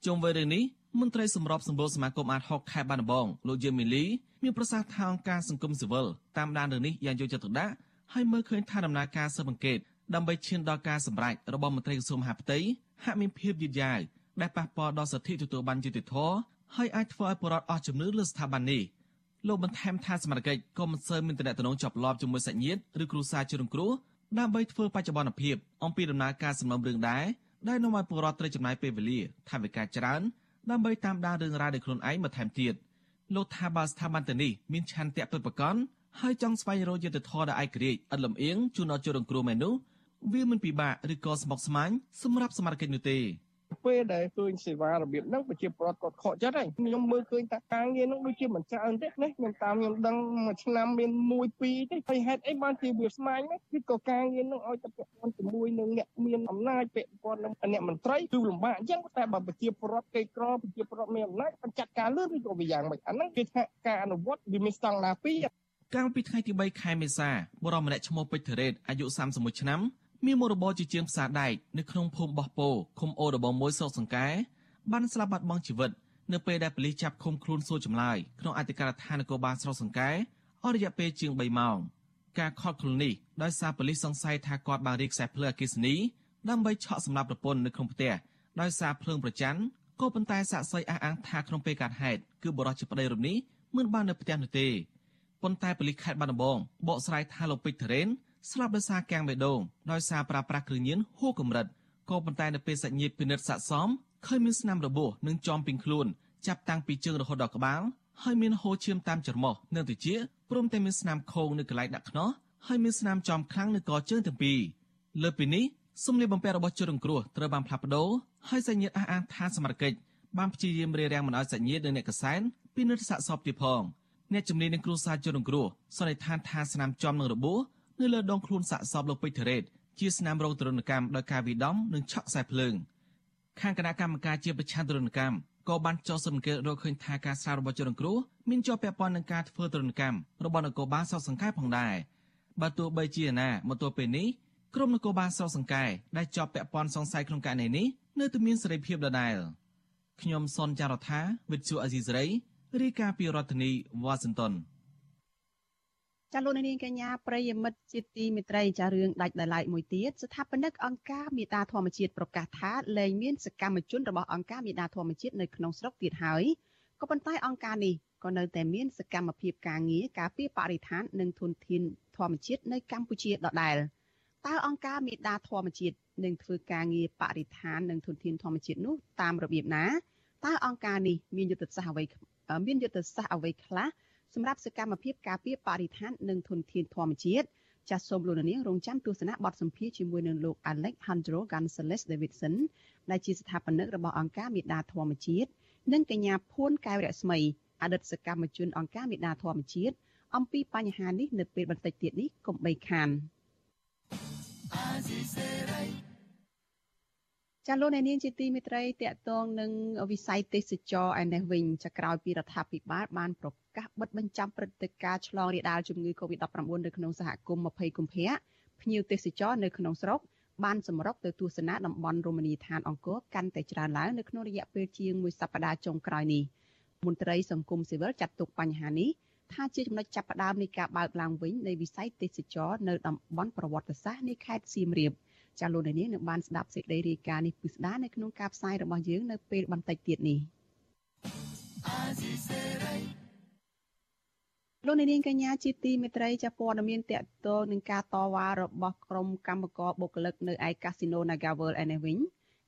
ជុំវិញរឿងនេះមន្ត្រីសម្របសម្រួលសមាគមអាត6ខេត្តបាត់ដំបងលោកយឹមមីលីមានប្រសាសន៍ថាអង្គការសង្គមស៊ីវិលតាមដានរឿងនេះយ៉ាងយកចិត្តទុកដាក់ហើយមើលឃើញថាដំណើរការស៊ើបអង្កេតដើម្បីឈានដល់ការសម្រេចរបស់មន្ត្រីក្រសួងមហាផ្ទៃហាក់មានភាពយឺតយ៉ាវដែលប៉ះពាល់ដល់សិទ្ធិទទួលបានយុត្តិធម៌ហើយអាចធ្វើឲ្យប្រជាពលរដ្ឋអស់ជំនឿលើស្ថាប័ននេះលោកបន្ថែមថាសមត្ថកិច្ចក៏មិនសូវមានតំណែងជាប់លាប់ជាមួយសាច់ញាតិឬគ្រួសារជនរងគ្រោះ ដើម្បីធ្វើបច្ចុប្បន្នភាពអំពីដំណើរការសំណុំរឿងដែរដែលនាំឲ្យពលរដ្ឋត្រូវចំណាយពេលវេលាថវិកាច្រើនដើម្បីតាមដានរឿងរ៉ាវដោយខ្លួនឯងបន្ថែមទៀតលោកថាបើស្ថាប័នទៅនេះមានឆន្ទៈពិតប្រាកដហើយចង់ស្វែងរកយុត្តិធម៌ដល់ឯករាជ្យឥតលំអៀងជូនដល់ជនរងគ្រោះមែននោះវាមិនពិបាកឬក៏ស្មុគស្មាញសម្រាប់សមាជិកនោះទេ ពេលដែលឃើញសេវារបៀបហ្នឹងប្រជាពលរដ្ឋគាត់ខកចិត្តហើយខ្ញុំមើលឃើញថាការងារហ្នឹងដូចជាមិនច្រើនទេណាខ្ញុំតាមខ្ញុំដឹងមួយឆ្នាំមាន1 2ទេហើយហេតុអីបានជាវាស្មាញហ្នឹងគឺក៏ការងារហ្នឹងឲ្យតែពាក់ព័ន្ធជាមួយនឹងអ្នកមានអំណាចពាក់ព័ន្ធនឹងអ្នកមន្ត្រីគឺលំបាកអញ្ចឹងតែបើប្រជាពលរដ្ឋគេក្រប្រជាពលរដ្ឋមានអំណាចគាត់ចាត់ការលឿនឬក៏វាយ៉ាងម៉េចអាហ្នឹងគឺថាការអនុវត្តវាមានស្តង់ដារពីរកាលពីថ្ងៃទី3ខែមេសាបុរសម្នាក់ឈ្មោះពេជ្រធរ៉េតអាយុ31ឆ្នាំ មានមុខរបរជាជាងផ្សារដែកនៅក្នុងភូមិបោះពោឃុំអូរដបងមួយស្រុកសង្កែបានស្លាប់បាត់បង់ជីវិតនៅពេលដែលប៉ូលីសចាប់ឃុំខ្លួនសួរចម្លើយក្នុងអធិការដ្ឋាននគរបាលស្រុកសង្កែអស់រយៈពេលជាង3ម៉ោងការខកខ្លួននេះដោយសារប៉ូលីសសង្ស័យថាគាត់បានរៀបខ្សែភ្លើងអគ្គិសនីដើម្បីឆក់សម្លាប់ប្រពន្ធនៅក្នុងផ្ទះដោយសារភ្លើងប្រច័ណ្ឌក៏ប៉ុន្តែសាកសីអះអាងថាក្នុងពេលកើតហេតុគឺបរិសុទ្ធជាប្តីរូបនេះមិនបាននៅផ្ទះនោះទេប៉ុន្តែប៉ូលីសខេត្តបាត់ដំបងបកស្រាយថាលោកពេជ្រធរ៉េន ស្លាប់ដោយសារកាំងបេះដូងដោយសារប្រើប្រាស់គ្រឿងញៀនហួសកម្រិតក៏ប៉ុន្តែនៅពេលសាច់ញាតិពិនិត្យសាកសមឃើញមានស្នាមរបួសនិងចំពីងខ្លួនចាប់តាំងពីជើងរហូតដល់ក្បាលហើយមានហូរឈាមតាមច្រមុះនិងត្រចៀកព្រមទាំងមានស្នាមខោងនៅកន្លែងដាក់ខ្នោះហើយមានស្នាមចំខ្លាំងនៅកជើងទាំងពីរលើពីនេះសម្លៀកបំពាក់របស់ជនរងគ្រោះត្រូវបានផ្លាស់ប្ដូរហើយសាច់ញាតិអះអាងថាសមត្ថកិច្ចបានព្យាយាមរារាំងមិនឲ្យសាច់ញាតិនិងអ្នកកសែនពិនិត្យសាកសពទៀតផងអ្នកជំនាញនឹងគ្រួសារជនរងគ្រោះសន្និដ្ឋានថាស្នាមចំនឹងរបួស នៅលើដងខ្លួនសាកសពលោកពេជ្រធរ៉េតជាស្នាមរងទរណកម្មដោយការវិដំនិងឆក់ខ្សែភ្លើងខាងគណៈកម្មការជាប្រឆាំងទរណកម្មក៏បានចោទសង្កេតរកឃើញថាការសាររបស់ជនរងគ្រោះមានជាប់ពាក់ព័ន្ធនឹងការធ្វើទរណកម្មរបស់នគរបាលសោកសង្កែផងដែរបើទោះបីជាណាមកទល់ពេលនេះក្រុមនគរបាលសោកសង្កែដែលជាប់ពាក់ព័ន្ធសង្ស័យក្នុងករណីនេះនៅតែមានសេរីភាពដដែលខ្ញុំសនចាររថាវិទ្យុអេស៊ីសរ៉ៃរាយការណ៍ពីរដ្ឋធានីវ៉ាស៊ីនតោន ចាលោកនាងកញ្ញាប្រិយមិត្តជាទីមេត្រីចារឿងដាច់ដោយឡែកមួយទៀតស្ថាបនិកអង្គការមេដាធម្មជាតិប្រកាសថាលែងមានសកម្មជនរបស់អង្គការមេដាធម្មជាតិនៅក្នុងស្រុកទៀតហើយក៏ប៉ុន្តែអង្គការនេះក៏នៅតែមានសកម្មភាពការងារការពារបរិស្ថាននិងធនធានធម្មជាតិនៅកម្ពុជាដដែលតើអង្គការមេដាធម្មជាតិនឹងធ្វើការងារបរិស្ថាននិងធនធានធម្មជាតិនោះតាមរបៀបណាតើអង្គការនេះមានយុទ្ធសាស្ត្រអ្វីមានយុទ្ធសាស្ត្រអ្វីខ្លះ សម្រាប់សកម្មភាពការពារបរិស្ថាននិងធនធានធម្មជាតិចាសសូមលោកនាងរងចាំទស្សនាបទសម្ភាសជាមួយនឹងលោក Alejandro Gonzalez Davidson ដែលជាស្ថាបនិករបស់អង្គការមេដាធម្មជាតិនិងកញ្ញាភួនកែវរស្មីអតីតសកម្មជនអង្គការមេដាធម្មជាតិអំពីបញ្ហានេះនៅពេលបន្តិចទៀតនេះកុំបីខាន ចាលោកអ្នកនាងជាទីមេត្រីតកតងនឹងវិស័យទេសចរឯនេះវិញចាក្រោយពីរដ្ឋាភិបាលបានប្រកាសបិទបញ្ចាំព្រឹត្តិការណ៍ឆ្លងរាលដាលជំងឺ Covid-19 នៅក្នុងសហគមន៍20កុម្ភៈភ្ញៀវទេសចរនៅក្នុងស្រុកបានសម្រុកទៅទស្សនាតំបន់រមណីយដ្ឋានអង្គរកាន់តែច្រើនឡើងនៅក្នុងរយៈពេលជាងមួយសប្តាហ៍ចុងក្រោយនេះមន្ត្រីសង្គមស៊ីវិលចាត់ទុកបញ្ហានេះថាជាចំណុចចាប់ផ្ដើមនៃការបើកឡើងវិញនៃវិស័យទេសចរនៅតំបន់ប្រវត្តិសាស្ត្រនៃខេត្តសៀមរាប ចាលោកនាងនឹងបានស្ដាប់សេចក្តីរាយការណ៍នេះពិស្ដានៅក្នុងការផ្សាយរបស់យើងនៅពេលបន្តិចទៀតនេះលោកនាងកញ្ញាជាទីមេត្រីចាព័ត៌មានតកតនឹងការតវ៉ារបស់ក្រុមកម្មករបុគ្គលិកនៅឯកាស៊ីណូ Nagaworld ឯនេះវិញ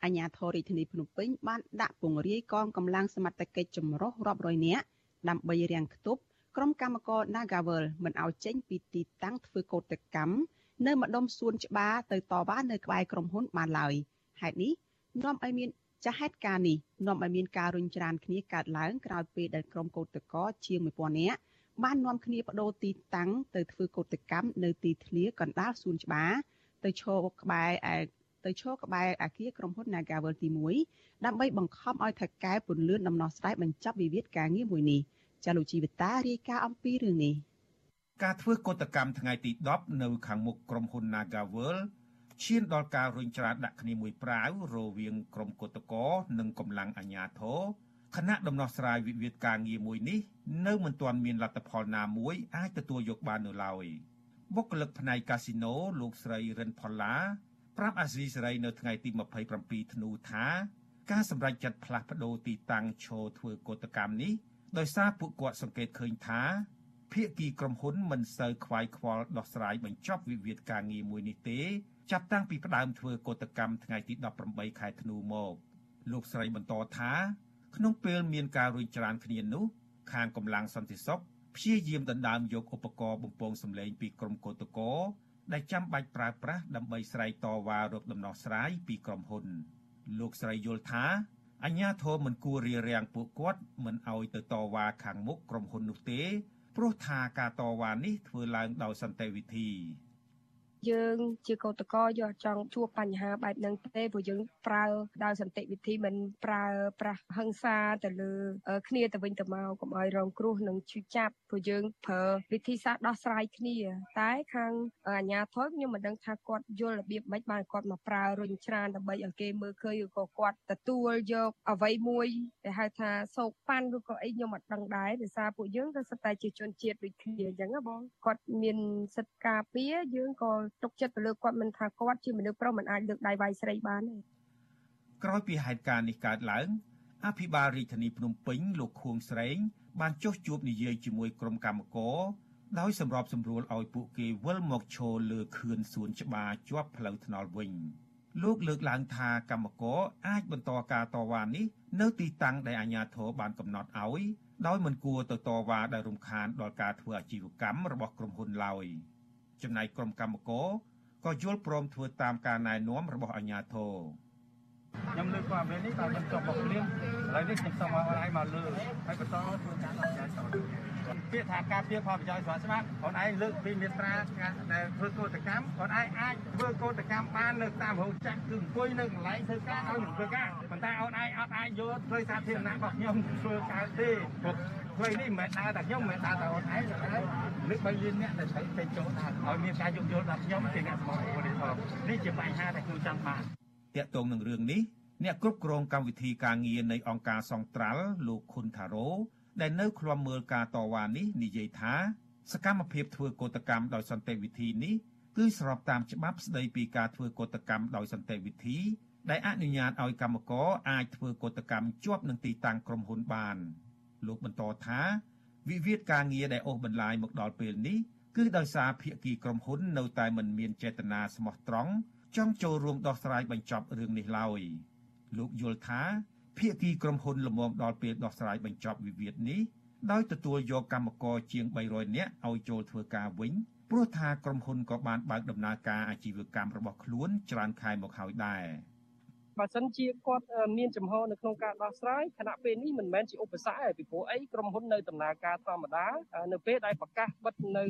អាជ្ញាធររាជធានីភ្នំពេញបានដាក់ពង្រាយកងកម្លាំងសមត្ថកិច្ចចម្រុះរាប់រយនាក់ដើម្បីរាំងខ្ទប់ក្រុមកម្មករ Nagaworld មិនឲ្យចេញពីទីតាំងធ្វើកោតកម្ម នៅម្ដុំសួនច្បារទៅតវ៉ានៅក្បែរក្រុមហ៊ុនបានឡើយហេតុនេះនាំឲ្យមានចាហេតុការនេះនាំឲ្យមានការរុញច្រានគ្នាកើតឡើងក្រោយពេលដែលក្រុមកោតក្រជាង1000នាក់បាននាំគ្នាបដូរទីតាំងទៅធ្វើកោតកម្មនៅទីធ្លាកណ្ដាលសួនច្បារទៅឈរក្បែរឯទៅឈរក្បែរអាគារក្រុមហ៊ុន Nagavel ទី1ដើម្បីបង្ខំឲ្យថៅកែពន្លឿនដំណោះស្រាយបញ្ចប់វិវាទការងារមួយនេះចាលោកជីវិតារាយការណ៍អំពីរឿងនេះ ការធ្វើកតកម្មថ្ងៃទី10នៅខាងមុខក្រុមហ៊ុន Nagavel ឈានដល់ការរុញច្រានដាក់គ្នាមួយប្រាវរវាងក្រមកោតក្រនិងកម្លាំងអាជ្ញាធរគណៈដំណោះស្រាយវិវាទការងារមួយនេះនៅមិនទាន់មានលទ្ធផលណាមួយអាចទទួលយកបាននៅឡើយបុគ្គលិកផ្នែកកាស៊ីណូលោកស្រីរិនផល្លាប្រាប់អាស៊ីសេរីនៅថ្ងៃទី27ធ្នូថាការសម្រេចចិត្តផ្លាស់ប្តូរទីតាំងឈរធ្វើកោតកម្មនេះដោយសារពួកគាត់សង្កេតឃើញថា ភាគីក្រុមហ៊ុនមិនសូវខ្វាយខ្វល់ដោះស្រាយបញ្ចប់វិវាទការងារមួយនេះទេចាប់តាំងពីផ្ដើមធ្វើកោតកម្មថ្ងៃទី18ខែធ្នូមកលោកស្រីបន្តថាក្នុងពេលមានការរួចច្រានគ្នានោះខាងកម្លាំងសន្តិសុខព្យាយាមដណ្ដើមយកឧបករណ៍បំពងសម្លេងពីក្រុមកោតក្រដែលចាំបាច់ប្រើប្រាស់ដើម្បីស្រែកតវ៉ារកដំណោះស្រាយពីក្រុមហ៊ុន លោកស្រីយល់ថាអញ្ញាធមមិនគួររារាំងពួកគាត់មិនឲ្យទៅតវ៉ាខាងមុខក្រុមហ៊ុននោះទេ ព្រោះថាការតវ៉ានេះធ្វើឡើងដោយសន្តិវិធី យើងជាកោតកោយកចង់ជួបបញ្ហាបែបហ្នឹងទេព្រោះយើងប្រើដោយសន្តិវិធីមិនប្រើប្រាស់ហិង្សាទៅលើគ្នាទៅវិញទៅមកកុំឲ្យរងគ្រោះនិងឈឺចាប់ព្រោះយើងប្រើវិធីសាស្ត្រដោះស្រាយគ្នា តែខាងអាជ្ញាធរខ្ញុំមិនដឹងថាគាត់យល់របៀបម៉េចបានគាត់មកប្រើរុញច្រានដើម្បីឲ្យគេមើលឃើញឬក៏គាត់ទទួលយកអ្វីមួយដែលហៅថាសោកប៉ាន់ឬក៏អីខ្ញុំអត់ដឹងដែរដោយសារពួកយើងក៏សិតតែជាជនជាតិដូចគ្នាអញ្ចឹងណាបងគាត់មានសិទ្ធិការពារយើងក៏ទុកចិត្តទៅលើគាត់មិនថាគាត់ជាមនុស្សប្រុសមិនអាចលើកដៃវាយស្រីបានទេក្រោយពីហេតុការណ៍នេះកើតឡើងអភិបាលរាជធានីភ្នំពេញលោកខួងស្រេង បានចុះជួបនិយាយជាមួយក្រុមកម្មករដោយសម្របសម្រួលឲ្យពួកគេវិលមកឈរលើខឿនសួនច្បារជាប់ផ្លូវថ្នល់វិញលោកលើកឡើងថាកម្មករអាចបន្តការតវ៉ានេះនៅទីតាំងដែលអាជ្ញាធរបានកំណត់ឲ្យដោយមិនគួរទៅតវ៉ាដោយរំខានដល់ការធ្វើអាជីវកម្មរបស់ក្រុមហ៊ុនឡើយ។ ចំណែកក្រុមកម្មករក៏យល់ព្រមធ្វើតាមការណែនាំរបស់អាជ្ញាធរខ្ញុំលើកព័ត៌មាននេះតាមខ្ញុំចង់មកព្រៀងឥឡូវនេះខ្ញុំសូមឲ្យអូនឯងមកលើហើយបន្តធ្វើការអភិបាលពាក្យថាការពៀផលប្រយោជន៍ស្របច្បាប់អូនឯងលើកពីមេត្រាដែលធ្វើកោតកម្មអូនឯងអាចធ្វើកោតកម្មបាននៅតាមរោងចក្រគឺអង្គុយនៅកន្លែងធ្វើការឲ្យធ្វើការប៉ុន្តែអូនឯងអត់អាចយកធ្វើសាធារណៈរបស់ខ្ញុំធ្វើការទេព្រោះ នេះមិនមែនដើរតែខ្ញុំមិនមែនដើរតែអូនឯងតែលើកបីលានអ្នកដែលត្រូវទៅចូលដើរឲ្យមានការយោគយល់ដល់ខ្ញុំជាអ្នកសមត្ថភាពនេះនេះជាបញ្ហាដែលខ្ញុំចង់បានតាក់ទងនឹងរឿងនេះអ្នកគ្រប់គ្រងកម្មវិធីការងារនៃអង្គការសង្ត្រាល់លោកខុនថារ៉ូដែលនៅឃ្លាំមើលការតវ៉ានេះនិយាយថាសកម្មភាពធ្វើកោតកម្មដោយសន្តិវិធីនេះគឺស្របតាមច្បាប់ស្តីពីការធ្វើកោតកម្មដោយសន្តិវិធីដែលអនុញ្ញាតឲ្យកម្មករអាចធ្វើកោតកម្មជាប់នឹងទីតាំងក្រុមហ៊ុនបាន លោកបន្តថាវិវាទការងារដែលអូសបន្លាយមកដល់ពេលនេះគឺដោយសារភាគីក្រុមហ៊ុននៅតែមិនមានចេតនាស្មោះត្រង់ចង់ចូលរួមដោះស្រាយបញ្ចប់រឿងនេះឡើយលោកយល់ថាភាគីក្រុមហ៊ុនលំងដល់ពេលដោះស្រាយបញ្ចប់វិវាទនេះដោយទទួលយកកម្មករជាង300នាក់ឲ្យចូលធ្វើការវិញព្រោះថាក្រុមហ៊ុនក៏បានបើកដំណើរការអាជីវកម្មរបស់ខ្លួនច្រើនខែមកហើយដែរ។ បើសិនជាគាត់មានចំហនៅក្នុងការដោះស្រាយខណៈពេលនេះមិនមែនជាឧបសគ្គទេពីព្រោះអីក្រុមហ៊ុននៅដំណើរការធម្មតានៅពេលដែលប្រកាសបិទនៅ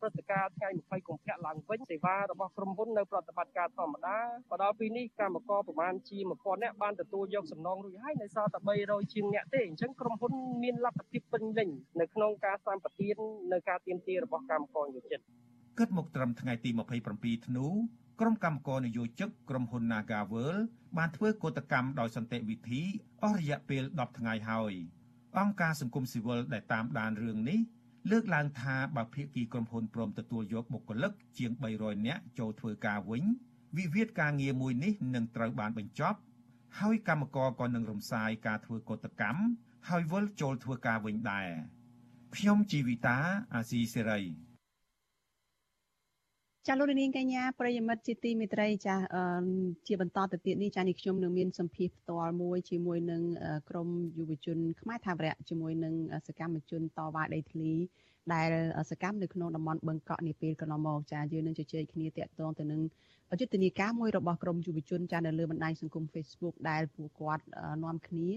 ព្រឹត្តិការណ៍ថ្ងៃ20កុម្ភៈឡើងវិញសេវារបស់ក្រុមហ៊ុននៅប្រតិបត្តិការធម្មតាមកដល់ពេលនេះកម្មករប្រមាណជា1000នាក់បានទទួលយកសំណងរួចហើយនៅសល់តែ300ជាងនាក់ទេអញ្ចឹងក្រុមហ៊ុនមានលទ្ធភាពពេញលេញនៅក្នុងការសម្បទាននៅការទៀមទារបស់កម្មករយុចិត្ត គិតមកត្រឹមថ្ងៃទី27ធ្នូក្រុមកម្មករនយោជិកក្រុមហ៊ុន Nagavel បានធ្វើកោតកម្មដោយសន្តិវិធីអស់រយៈពេល10ថ្ងៃហើយអង្គការសង្គមស៊ីវិលដែលតាមដានរឿងនេះលើកឡើងថាបើភាគីក្រុមហ៊ុនព្រមទទួលយកបុគ្គលិកជាង300នាក់ចូលធ្វើការវិញវិវាទការងារមួយនេះនឹងត្រូវបានបញ្ចប់ ហើយកម្មករក៏នឹងរំសាយការធ្វើកោតកម្មហើយវិលចូលធ្វើការវិញដែរខ្ញុំជីវិតាអាស៊ីសេរី ចាលោកនាងកញ្ញាប្រិយមិត្តជាទីមេត្រីចាជាបន្តទៅទៀតនេះចានេះខ្ញុំនឹងមានសម្ភារផ្ទាល់មួយជាមួយនឹងក្រមយុវជន ខ្មែរថាវរៈជាមួយនឹងសកម្មជនតវ៉ាដីធ្លីដែលសកម្មនៅក្នុងតំបន់បឹងកក់នាពេលកន្លងមកចាយើងនឹងជជែកគ្នាតាក់ទងទៅនឹងយុទ្ធនាការមួយរបស់ក្រមយុវជនចានៅលើបណ្ដាញសង្គម Facebook ដែលពួកគាត់នាំគ្នា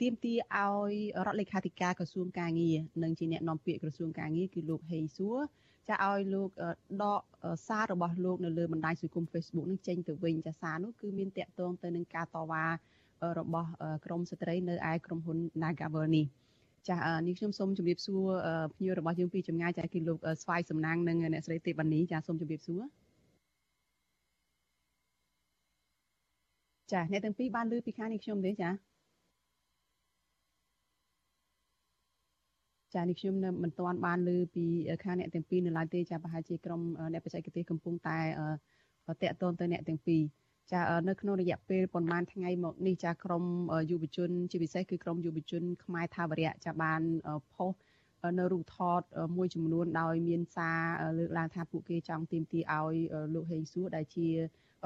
ទាមទារឲ្យរដ្ឋលេខាធិការក្រសួងកាងារនិងជាអ្នកនាំពាក្យក្រសួងកាងារគឺលោកហេងសួរ ចាឲ្យលោកដកសាររបស់លោកនៅលើបណ្ដាញសង្គម Facebook នឹងចេញទៅវិញចាសារនោះគឺមានតាក់ទងទៅនឹងការតវ៉ារបស់ក្រមស្ត្រីនៅឯក្រុមហ៊ុន Nagavel នេះចានេះខ្ញុំសូមជម្រាបសួរភ្ញៀវរបស់យើងពីចម្ងាយចាគឺលោកស្វាយសំណាងនិងអ្នកស្រីទេវ៉ានីចាសូមជម្រាបសួរចាអ្នកទាំងពីរបានលើពីខាងនេះខ្ញុំទេចា ចានេះខ្ញុំនៅមិនទាន់បានលើពីខាងអ្នកទាំងពីរនៅឡើយទេចាប្រហែលជាក្រុមអ្នកបច្ចេកទេសកំពុងតែតាក់ទងទៅអ្នកទាំងពីរចានៅក្នុងរយៈពេលប្រហែលថ្ងៃមកនេះចាក្រមយុវជន ជាពិសេសគឺក្រមយុវជនខ្មែរថាវរៈចាបានផុសនៅរូបថតមួយចំនួនដោយមានសារលើកឡើងថាពួកគេចង់ទាមទារឲ្យលោកហេងសួរដែលជារ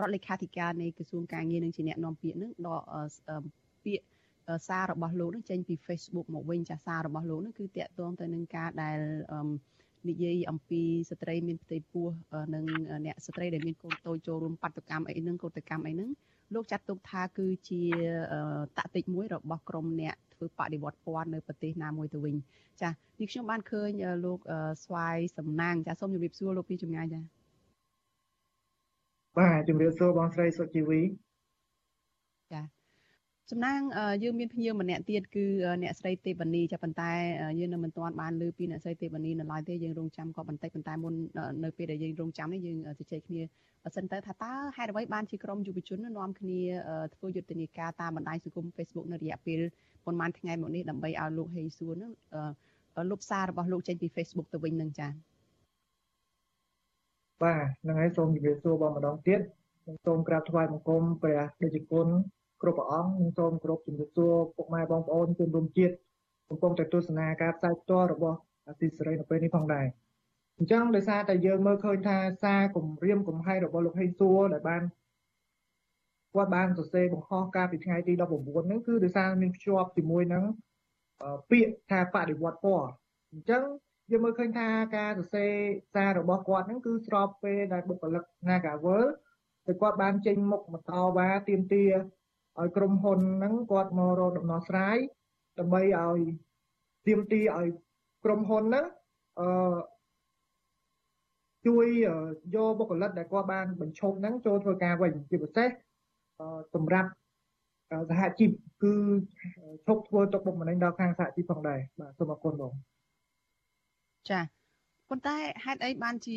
ដ្ឋលេខាធិការនៃក្រសួងការងារនិងជាអ្នកនាំពាក្យនឹងដកពាក្យ សាររបស់លោកនឹងចេញពី Facebook មកវិញចាសាររបស់លោកនឹងគឺតាក់ទងទៅនឹងការដែលនិយាយអំពីស្ត្រីមានផ្ទៃពោះនិងអ្នកស្ត្រីដែលមានកូនតូចចូលរួមបាតុកម្មអីហ្នឹងកោតកម្មអីហ្នឹងលោកចាត់ទុកថាគឺជាតតិចមួយរបស់ក្រមអ្នកធ្វើបដិវត្តពណ៌នៅប្រទេសណាមួយទៅវិញចានេះខ្ញុំបានឃើញលោកស្វាយសំណាងចាសូមជម្រាបសួរលោកពីចម្ងាយចាបាទជម្រាបសួរបងស្រីសុជីវីចា សំណាងយើងមានភ្ញៀវម្នាក់ទៀតគឺអ្នកស្រីទេវនីចាប៉ុន្តែយើងនៅមិនទាន់បានលើពីអ្នកស្រីទេវនីនៅឡើយទេយើងរងចាំក៏បន្តិចប៉ុន្តែមុននៅពេលដែលយើងរងចាំនេះយើងជជែកគ្នាបើសិនទៅថាតើហេតុអ្វីបានជាក្រុមយុវជននាំគ្នាធ្វើយុទ្ធនាការតាមបណ្ដាញសង្គម Facebook នៅរយៈពេលប៉ុន្មានថ្ងៃមកនេះដើម្បីឲ្យលោកហេងសួរនឹងលុបសាររបស់លោកចេញពី Facebook ទៅវិញនឹងចា៎បាទហ្នឹងហើយសូមជម្រាបសួរបងម្ដងទៀតសូមក្រាបថ្វាយបង្គំព្រះដេចគុណ គ្រប់ព្រះអង្គនិងសូមគោរពជំរាបសួរពុកម៉ែបងប្អូនជនរួមជាតិកំពុងតែទស្សនាការផ្សាយផ្ទាល់របស់អតិសេរីនៅពេលនេះផងដែរអញ្ចឹងដោយសារតែយើងមើលឃើញថាសារគម្រាមកំហែងរបស់លោកហេងសួរដែលបានគាត់បានសរសេរបង្ហោះកាលពីថ្ងៃទី19ហ្នឹងគឺដោយសារមានភ្ជាប់ជាមួយនឹងពាក្យថាបដិវត្តពណ៌អញ្ចឹងយើងមើលឃើញថាការសរសេរសាររបស់គាត់ហ្នឹងគឺស្របពេលដែលបុគ្គលិក Nagavel ដែលគាត់បានចេញមុខមកតវ៉ាទាមទារ ឲ្យក្រុមហ៊ុនហ្នឹងគាត់មករកដំណោះស្រាយដើម្បីឲ្យទាមទារឲ្យក្រុមហ៊ុនហ្នឹងអឺជួយយកបុគ្គលិកដែលគាត់បានបញ្ឈប់ហ្នឹងចូលធ្វើការវិញជាពិសេសសម្រាប់សហជីពគឺឈប់ធ្វើទុកបុកម្នេញដល់ខាងសហជីពផងដែរបាទសូមអរគុណបងចា ប៉ុន្តែហេតុអីបានជា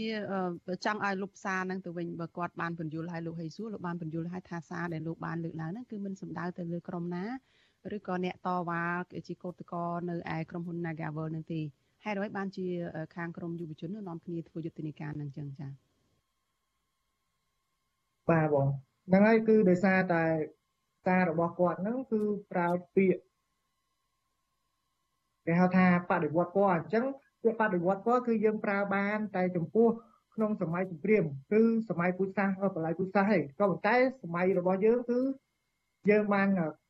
ចង់ឲ្យលុបសារហ្នឹងទៅវិញបើគាត់បានបញ្យល់ឲ្យលោកហេសួរលោកបានបញ្យល់ឲ្យថាសារដែលលោកបានលើកឡើងហ្នឹងគឺមិនសំដៅទៅលើក្រុមណាឬក៏អ្នកតវ៉ាជាកោតក្រនៅឯក្រុមហ៊ុន Nagavel នឹងទេហេតុអ្វីបានជាខាងក្រមយុវជននាំគ្នាធ្វើយុទ្ធនាការនឹងចឹងចា៎បាទបងហ្នឹងហើយគឺដោយសារតែសាររបស់គាត់ហ្នឹងគឺប្រើពាក្យគេហៅថាបដិវត្តពណ៌អញ្ចឹង ពាក្យបដិវត្តពណ៌គឺយើងប្រើបាន តែចំពោះក្នុងសម័យសង្គ្រាមគឺសម័យពុទ្ធសាសនាបល័យពុទ្ធសាសឯងក៏ប៉ុន្តែសម័យរបស់យើងគឺយើងបាន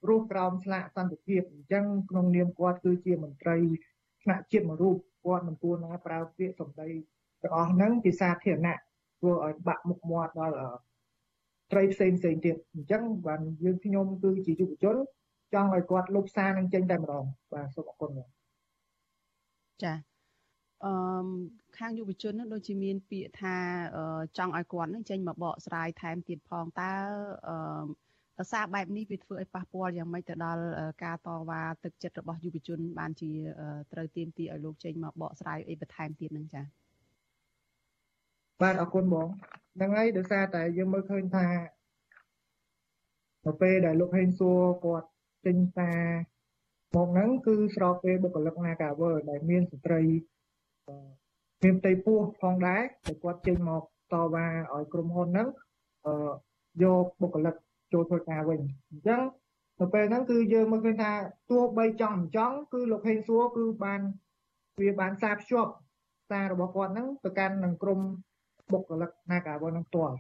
រស់ក្រោមឆ្លាកសន្តិភាពអញ្ចឹងក្នុងនាមគាត់គឺជាមន្ត្រីថ្នាក់ជាតិមួយរូបគាត់មិនគួរណាប្រើពាក្យសម្ដីទាំងអស់ហ្នឹងជាសាធារណៈធ្វើឲ្យបាក់មុខមាត់ដល់ត្រីផ្សេងផ្សេងទៀតអញ្ចឹងបានយើងខ្ញុំគឺជាយុវជនចង់ឲ្យគាត់លុបសារនឹងចេញតែម្ដងបាទសូមអរគុណចា អឺខាងយុវជននឹងដូចជាមានពាក្យថាចង់ឲ្យគាត់នឹងចេញមកបកស្រាយថែមទៀតផងតើអឺសារបែបនេះវាធ្វើឲ្យប៉ះពាល់យ៉ាងម៉េចទៅដល់ការតវ៉ាទឹកចិត្តរបស់យុវជន បានជាត្រូវទៀមទីឲ្យលោកចេញមកបកស្រាយអីបន្ថែមទៀតនឹងចា៎បាទអរគុណបងហ្នឹងហើយដោយសារតែយើងមើលឃើញថានៅពេលដែលលោកហេងសួរគាត់ចេញសារមកហ្នឹងគឺស្របពេលបុគ្គលិក Nagawer ដែលមានស្ត្រី មានផ្ទៃពោះផងដែរដែលគាត់ចេញមកតវ៉ាឲ្យក្រុមហ៊ុនហ្នឹងយកបុគ្គលិកចូលធ្វើការវិញអញ្ចឹងនៅពេលហ្នឹងគឺយើងមើលឃើញថាទោះបីចង់មិនចង់គឺលោកហេងសួរគឺបានវាបានសារភ្ជាប់សាររបស់គាត់ហ្នឹងទៅកាន់នឹងក្រុមបុគ្គលិក Nagavel នឹងផ្ទាល់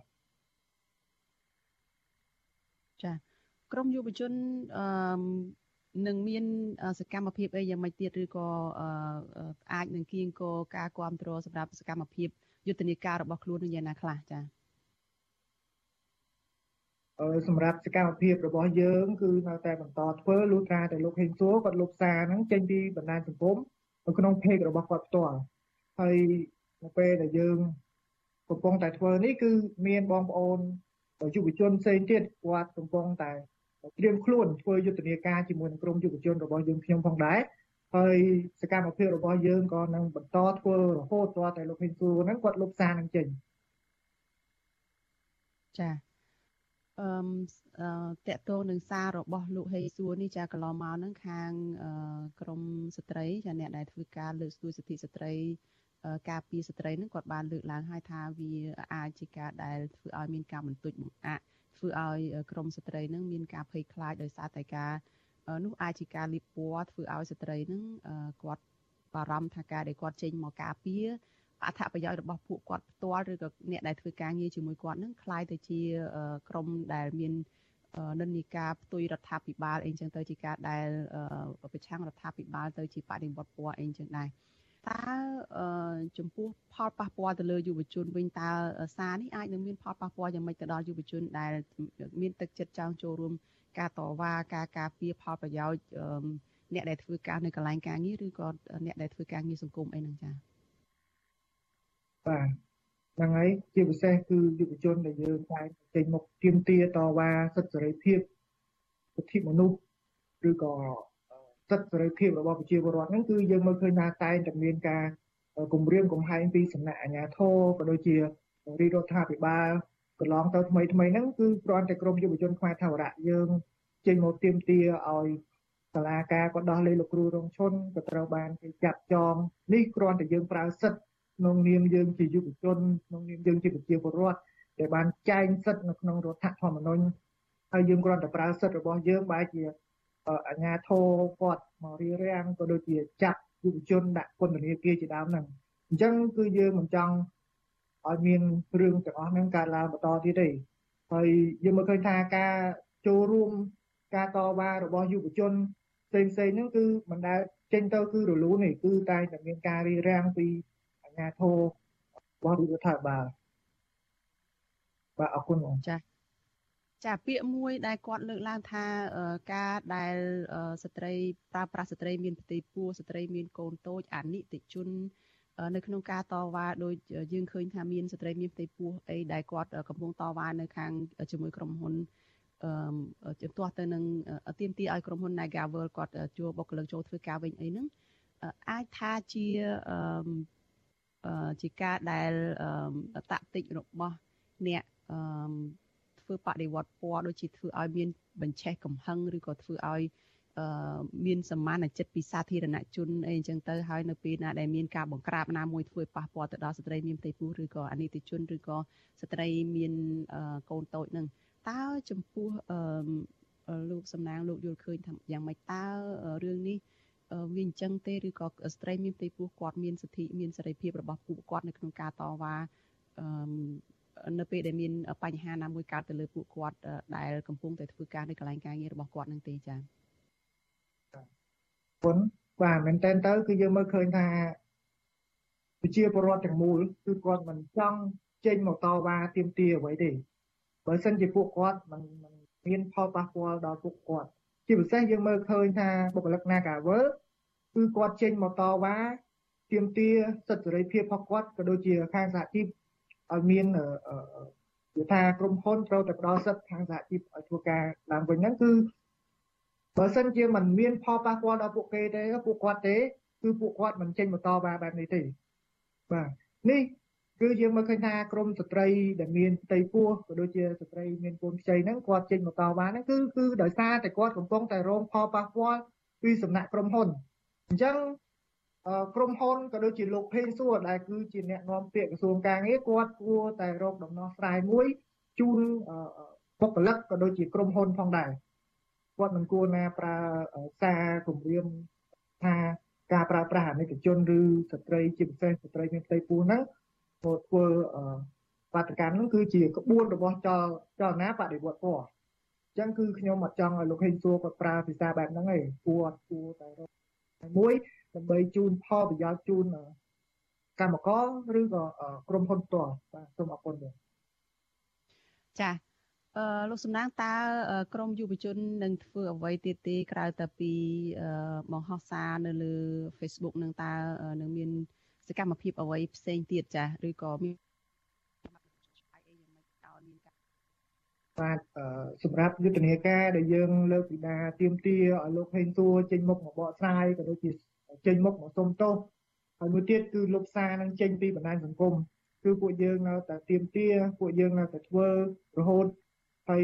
ចាក្រមយុវជនអឺ នឹងមានសកម្មភាពអីយ៉ាងម៉េចទៀតឬក៏អាចនឹងគៀងគរការគ្រប់គ្រងសម្រាប់សកម្មភាពយុទ្ធនាការរបស់ខ្លួននឹងយ៉ាងណាខ្លះចា៎អឺសម្រាប់សកម្មភាពរបស់យើងគឺនៅតែបន្តធ្វើលុះត្រាតែលោកហេងសួរគាត់លុបសារហ្នឹងចេញពីបណ្ដាញសង្គមនៅក្នុង page របស់គាត់ផ្ទាល់ហើយនៅពេលដែលយើងកំពុងតែធ្វើនេះគឺមានបងប្អូនយុវជនផ្សេងទៀតគាត់កំពុងតែ ត្រៀមខ្លួនធ្វើយុទ្ធនាការជាមួយនឹងក្រុមយុវជនរបស់យើងខ្ញុំផងដែរហើយសកម្មភាពរបស់យើងក៏នឹងបន្តធ្វើរហូតទាល់តែលោកហ៊ីនស៊ូហ្នឹងគាត់លុបសារនឹងចេញចាអអឺតកតងនឹងសាររបស់លោកហេសួរនេះចាកន្លងមកហ្នឹងខាងក្រមស្ត្រីចាអ្នកដែលធ្វើការលើកស្ទួយសិទ្ធិស្ត្រីការពារស្ត្រីហ្នឹងគាត់បានលើកឡើងហើយថាវាអាចជាការដែលធ្វើឲ្យមានការបន្ទុចបង្អាក់ ធ្វើឲ្យក្រមស្ត្រីហ្នឹងមានការភ័យខ្លាចដោយសារតែការនោះអាចជាការលៀបពណ៌ធ្វើឲ្យស្ត្រីហ្នឹងគាត់បារម្ភថាការដែលគាត់ចេញមកការពារអត្ថប្រយោជន៍របស់ពួកគាត់ផ្ទាល់ឬក៏អ្នកដែលធ្វើការងារជាមួយគាត់នឹងคล้ายទៅជាក្រុមដែលមាននិន្នាការផ្ទុយរដ្ឋាភិបាលអីចឹងទៅជាការដែលប្រឆាំងរដ្ឋាភិបាលទៅជាបដិវត្តពណ៌អីចឹងដែរ តើចំពោះផលប៉ះពាល់ទៅលើយុវជនវិញតើសារនេះអាចនឹងមានផលប៉ះពាល់យ៉ាងម៉េចទៅដល់យុវជនដែលមានទឹកចិត្តចង់ចូលរួមការតវ៉ាការការពារផលប្រយោជន៍អ្នកដែលធ្វើការនៅកន្លែងការងារឬក៏អ្នកដែលធ្វើការងារសង្គមអីហ្នឹងចា៎បាទហ្នឹងហើយជាពិសេសគឺយុវជនដែលយើងតែចេញមកទៀមទាតវ៉ាសិទ្ធិសេរីភាពសិទ្ធិមនុស្សឬក៏ សិទ្ធិសេរីភាពរបស់ប្រជាពលរដ្ឋហ្នឹងគឺយើងមើលឃើញថាតែងតែមានការគម្រាមកំហែងពីសំណាក់អាជ្ញាធរក៏ដូចជារាជរដ្ឋាភិបាលកន្លងទៅថ្មីថ្មីហ្នឹងគឺគ្រាន់តែក្រមយុវជនខ្មែរថាវរៈយើងចេញមកទៀមទាឲ្យសាលាការក៏ដោះលែងលោកគ្រូរងឈុនក៏ត្រូវបានគេចាត់ចងនេះគ្រាន់តែយើងប្រើសិទ្ធិក្នុងនាមយើងជាយុវជនក្នុងនាមយើងជាប្រជាពលរដ្ឋដែលបានចែងសិទ្ធិនៅក្នុងរដ្ឋធម្មនុញ្ញហើយយើងគ្រាន់តែប្រើសិទ្ធិរបស់យើងបែរជា អាជ្ញាធរគាត់មករៀបរៀងក៏ដូចជាចាត់យុវជនដាក់ពន្ធនាគារជាដើមហ្នឹងអញ្ចឹងគឺយើងមិនចង់ឲ្យមានរឿងទាំងអស់ហ្នឹងកើតឡើងបន្តទៀតទេហើយយើងមើលឃើញថាការចូលរួមការតវ៉ារបស់យុវជនផ្សេងៗហ្នឹងគឺមិនដែលចេញទៅគឺរលូនទេគឺតែតែមានការរៀបរៀងពីអាជ្ញាធររបស់រដ្ឋាភិបាលបាទអរគុណបងចា៎ ចាពាក្យមួយដែលគាត់លើកឡើងថាការដែលស្ត្រីប្រើប្រាស់ស្ត្រីមានផ្ទៃពោះស្ត្រីមានកូនតូចអនិច្ចជននៅក្នុងការតវ៉ាដោយយើងឃើញថាមានស្ត្រីមានផ្ទៃពោះអីដែលគាត់កំពុងតវ៉ានៅខាងជាមួយក្រុមហ៊ុនអឺជំទាស់ទៅនឹងទៀមទីឲ្យក្រុមហ៊ុន Nagavel គាត់ជួបុគ្គលិកចូលធ្វើការវិញអីហ្នឹងអាចថាជាអឺជាការដែលតាក់ទិចរបស់អ្នកអឺ ធ្វើបដិវត្តពណ៌ដូចជាធ្វើឲ្យមានបញ្ឆេះកំហឹងឬក៏ធ្វើឲ្យអឺមានសមានចិត្តពីសាធារណជនអីអញ្ចឹងទៅហើយនៅពេលណាដែលមានការបង្ក្រាបណាមួយធ្វើប៉ះពាល់ទៅដល់ស្ត្រីមានផ្ទៃពោះឬក៏អនិច្ចជនឬក៏ស្ត្រីមានកូនតូចនឹងតើចំពោះអឺលោកសំណាងលោកយល់ឃើញថាយ៉ាងម៉េចតើរឿងនេះវាអញ្ចឹងទេឬក៏ស្ត្រីមានផ្ទៃពោះគាត់មានសិទ្ធិមានសេរីភាពរបស់ពួកគាត់នៅក្នុងការតវ៉ាអឺ នៅពេលដែលមានបញ្ហាណាមួយកើតទៅលើពួកគាត់ដែលកំពុងតែធ្វើការនៅកន្លែងការងាររបស់គាត់នឹងទេចា៎ពុនបាទមែនតើទៅគឺយើងមើលឃើញថាប្រជាពលរដ្ឋទាំងមូលគឺគាត់មិនចង់ចេញមកតវ៉ាទាមទារអ្វីទេបើសិនជាពួកគាត់មិនមានផលប៉ះពាល់ដល់ពួកគាត់ជាពិសេសយើងមើលឃើញថាបុគ្គលិក Nagavel គឺគាត់ចេញមកតវ៉ាទាមទារសិទ្ធិសេរីភាពរបស់គាត់ក៏ដូចជាខាងសហជីព ឲ្យមានគឺថាក្រុមហ៊ុនត្រូវតែផ្ដល់សិទ្ធិខាងសហជីពឲ្យធ្វើការឡើងវិញហ្នឹងគឺបើសិនជាมันមានផលប៉ះពាល់ដល់ពួកគេទេពួកគាត់ទេគឺពួកគាត់មិនចេញមកតវ៉ាបែបនេះទេបាទនេះគឺយើងមើលឃើញថាក្រមស្ត្រីដែលមានផ្ទៃពោះក៏ដូចជាស្ត្រីមានកូនខ្ចីហ្នឹងគាត់ចេញមកតវ៉ាហ្នឹងគឺគឺដោយសារតែគាត់កំពុងតែរងផលប៉ះពាល់ពីសំណាក់ក្រុមហ៊ុនអញ្ចឹង ក្រុមហ៊ុនក៏ដូចជាលោកភេងសួរដែលគឺជាអ្នកនាំពាក្យក្រសួងកាងារគាត់គួរតែរកដំណោះស្រាយមួយជូនបុគ្គលិកក៏ដូចជាក្រុមហ៊ុនផងដែរគាត់មិនគួរណាប្រើសារគម្រាមថាការប្រើប្រាស់អនិច្ចជនឬស្ត្រីជាពិសេសស្ត្រីមានផ្ទៃពោះហ្នឹងធ្វើធ្វើបាតកម្មហ្នឹងគឺជាក្បួនរបស់ចលចលនាបដិវត្តពណ៌អញ្ចឹងគឺខ្ញុំអត់ចង់ឲ្យលោកហេងសួរគាត់ប្រើភាសាបែបហ្នឹងទេគួរគួរតែរកមួយ ដើម្បីជូនផលប្រយោជន៍ជូនកម្មករឬក៏ក្រុមហ៊ុនផ្ទាល់បាទសូមអរគុណបាទចាអឺលោកសំណាងតើក្រមយុវជននឹងធ្វើអ្វីទៀតទេក្រៅតែពីបង្ហោះសារនៅលើ Facebook នឹងតើនឹងមានសកម្មភាពអ្វីផ្សេងទៀតចាឬក៏មានបាទសម្រាប់យុទ្ធនាការដែលយើងលើកពីដាទៀមទាឲ្យលោកហេងសួរចេញមុខមកបកស្រាយក៏ដូចជា ចេញមុខមកសុំទោសហើយមួយទៀតគឺលោកសារនឹងចេញពីបណ្ដាញសង្គមគឺពួកយើងនៅតែទៀមទាពួកយើងនៅតែធ្វើរហូតហើយ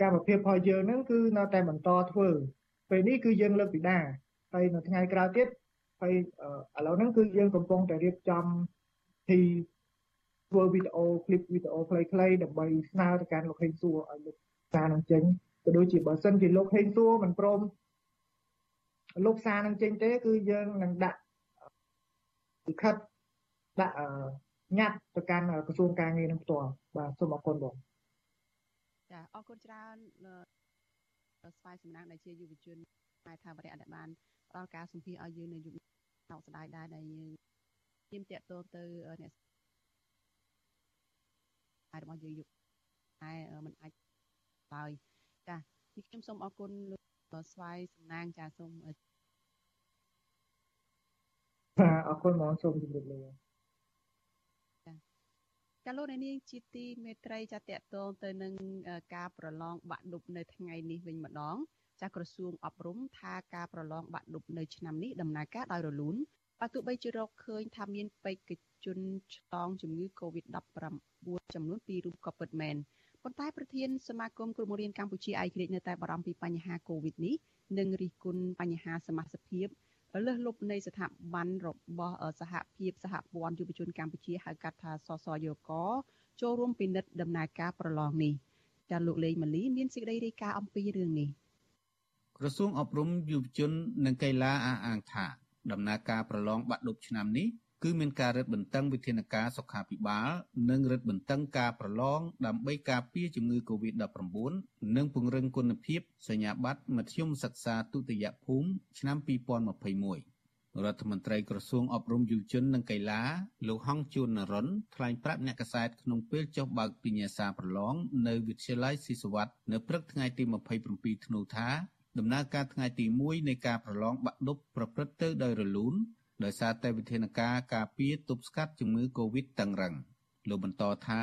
កម្មភាពរបស់យើងហ្នឹងគឺនៅតែបន្តធ្វើពេលនេះគឺយើងលើកពីដាហើយនៅថ្ងៃក្រោយទៀតហើយឥឡូវហ្នឹងគឺយើងកំពុងតែរៀបចំទីធ្វើវីដេអូឃ្លីបវីដេអូខ្លីៗដើម្បីស្នើទៅកាន់លោកខេងសួរឲ្យលោកសារនឹងចេញ ក៏ដូចជាបើសិនជាលោកហេងសួរមិនព្រមលោកសារនឹងចេញទេ គឺយើងនឹងដាក់លិខិតដាក់ញត្តិទៅកាន់ក្រសួងការងារនឹងផ្ទាល់បាទសូមអរគុណបងចាអរគុណច្រើនស្វាយសំណាងដែលជាយុវជនតែថាបរិយដែលបានផ្ដល់ការសម្ភាសឲ្យយើងនៅយុគសោកស្ដាយដែរដែលយើងជិមតាក់ទងទៅអ្នករបស់យើងយុគតែมันអាចឡើយ ចានេះខ្ញុំសូមអរគុណលោកស្វាយសំណាងចាសូមអរគុណហ្មងសូមជម្រាបលាចាលោកនាងជាទីមេត្រីចាតកតងទៅនឹងការប្រឡងបាក់ឌុបនៅថ្ងៃនេះវិញម្ដង ចាក្រសួងអប់រំថាការប្រឡងបាក់ឌុបនៅឆ្នាំនេះដំណើរការដោយរលូនបើទោះបីជារកឃើញថាមានបេក្ខជនឆ្លងជំងឺ Covid-19 ចំនួន2រូបក៏ពិតមែន ប៉ុន្តែប្រធានសមាគមគ្រូបង្រៀនកម្ពុជាឯករាជ្យនៅតែបារម្ភពីបញ្ហា Covid នេះនិងរិះគន់បញ្ហាសមាជិកភាពលើសលប់នៃស្ថាប័នរបស់សហភាពសហព័ន្ធយុវជនកម្ពុជាហៅកាត់ថាសសយកចូលរួមពិនិត្យដំណើរការប្រឡងនេះចាលោកលេងម៉ាលីមានសេចក្តីរាយការណ៍អំពីរឿងនេះក្រសួងអប់រំយុវជននិងកីឡាអះអាងថា ដំណើរការប្រឡងបាក់ឌុបឆ្នាំនេះ គឺមានការរឹតបន្តឹងវិធានការសុខាភិបាល និងរឹតបន្តឹងការប្រឡងដើម្បីការពារជំងឺ Covid-19 និងពង្រឹងគុណភាពសញ្ញាបត្រមធ្យមសិក្សាទុតិយភូមិឆ្នាំ2021រដ្ឋមន្ត្រីក្រសួងអប់រំយុវជននិងកីឡាលោកហងជួននរិនថ្លែងប្រាប់អ្នកកសែតក្នុងពេលចុះបើកពិញ្ញាសាប្រឡងនៅវិទ្យាល័យស៊ីសវ័តនៅព្រឹកថ្ងៃទី27ធ្នូថាដំណើរការថ្ងៃទី1នៃការប្រឡងបាក់ឌុបប្រព្រឹត្តទៅដោយរលូន ដោយសារតែវិធានការការពារទប់ស្កាត់ជំងឺ Covid តឹងរឹងលោកបន្តថា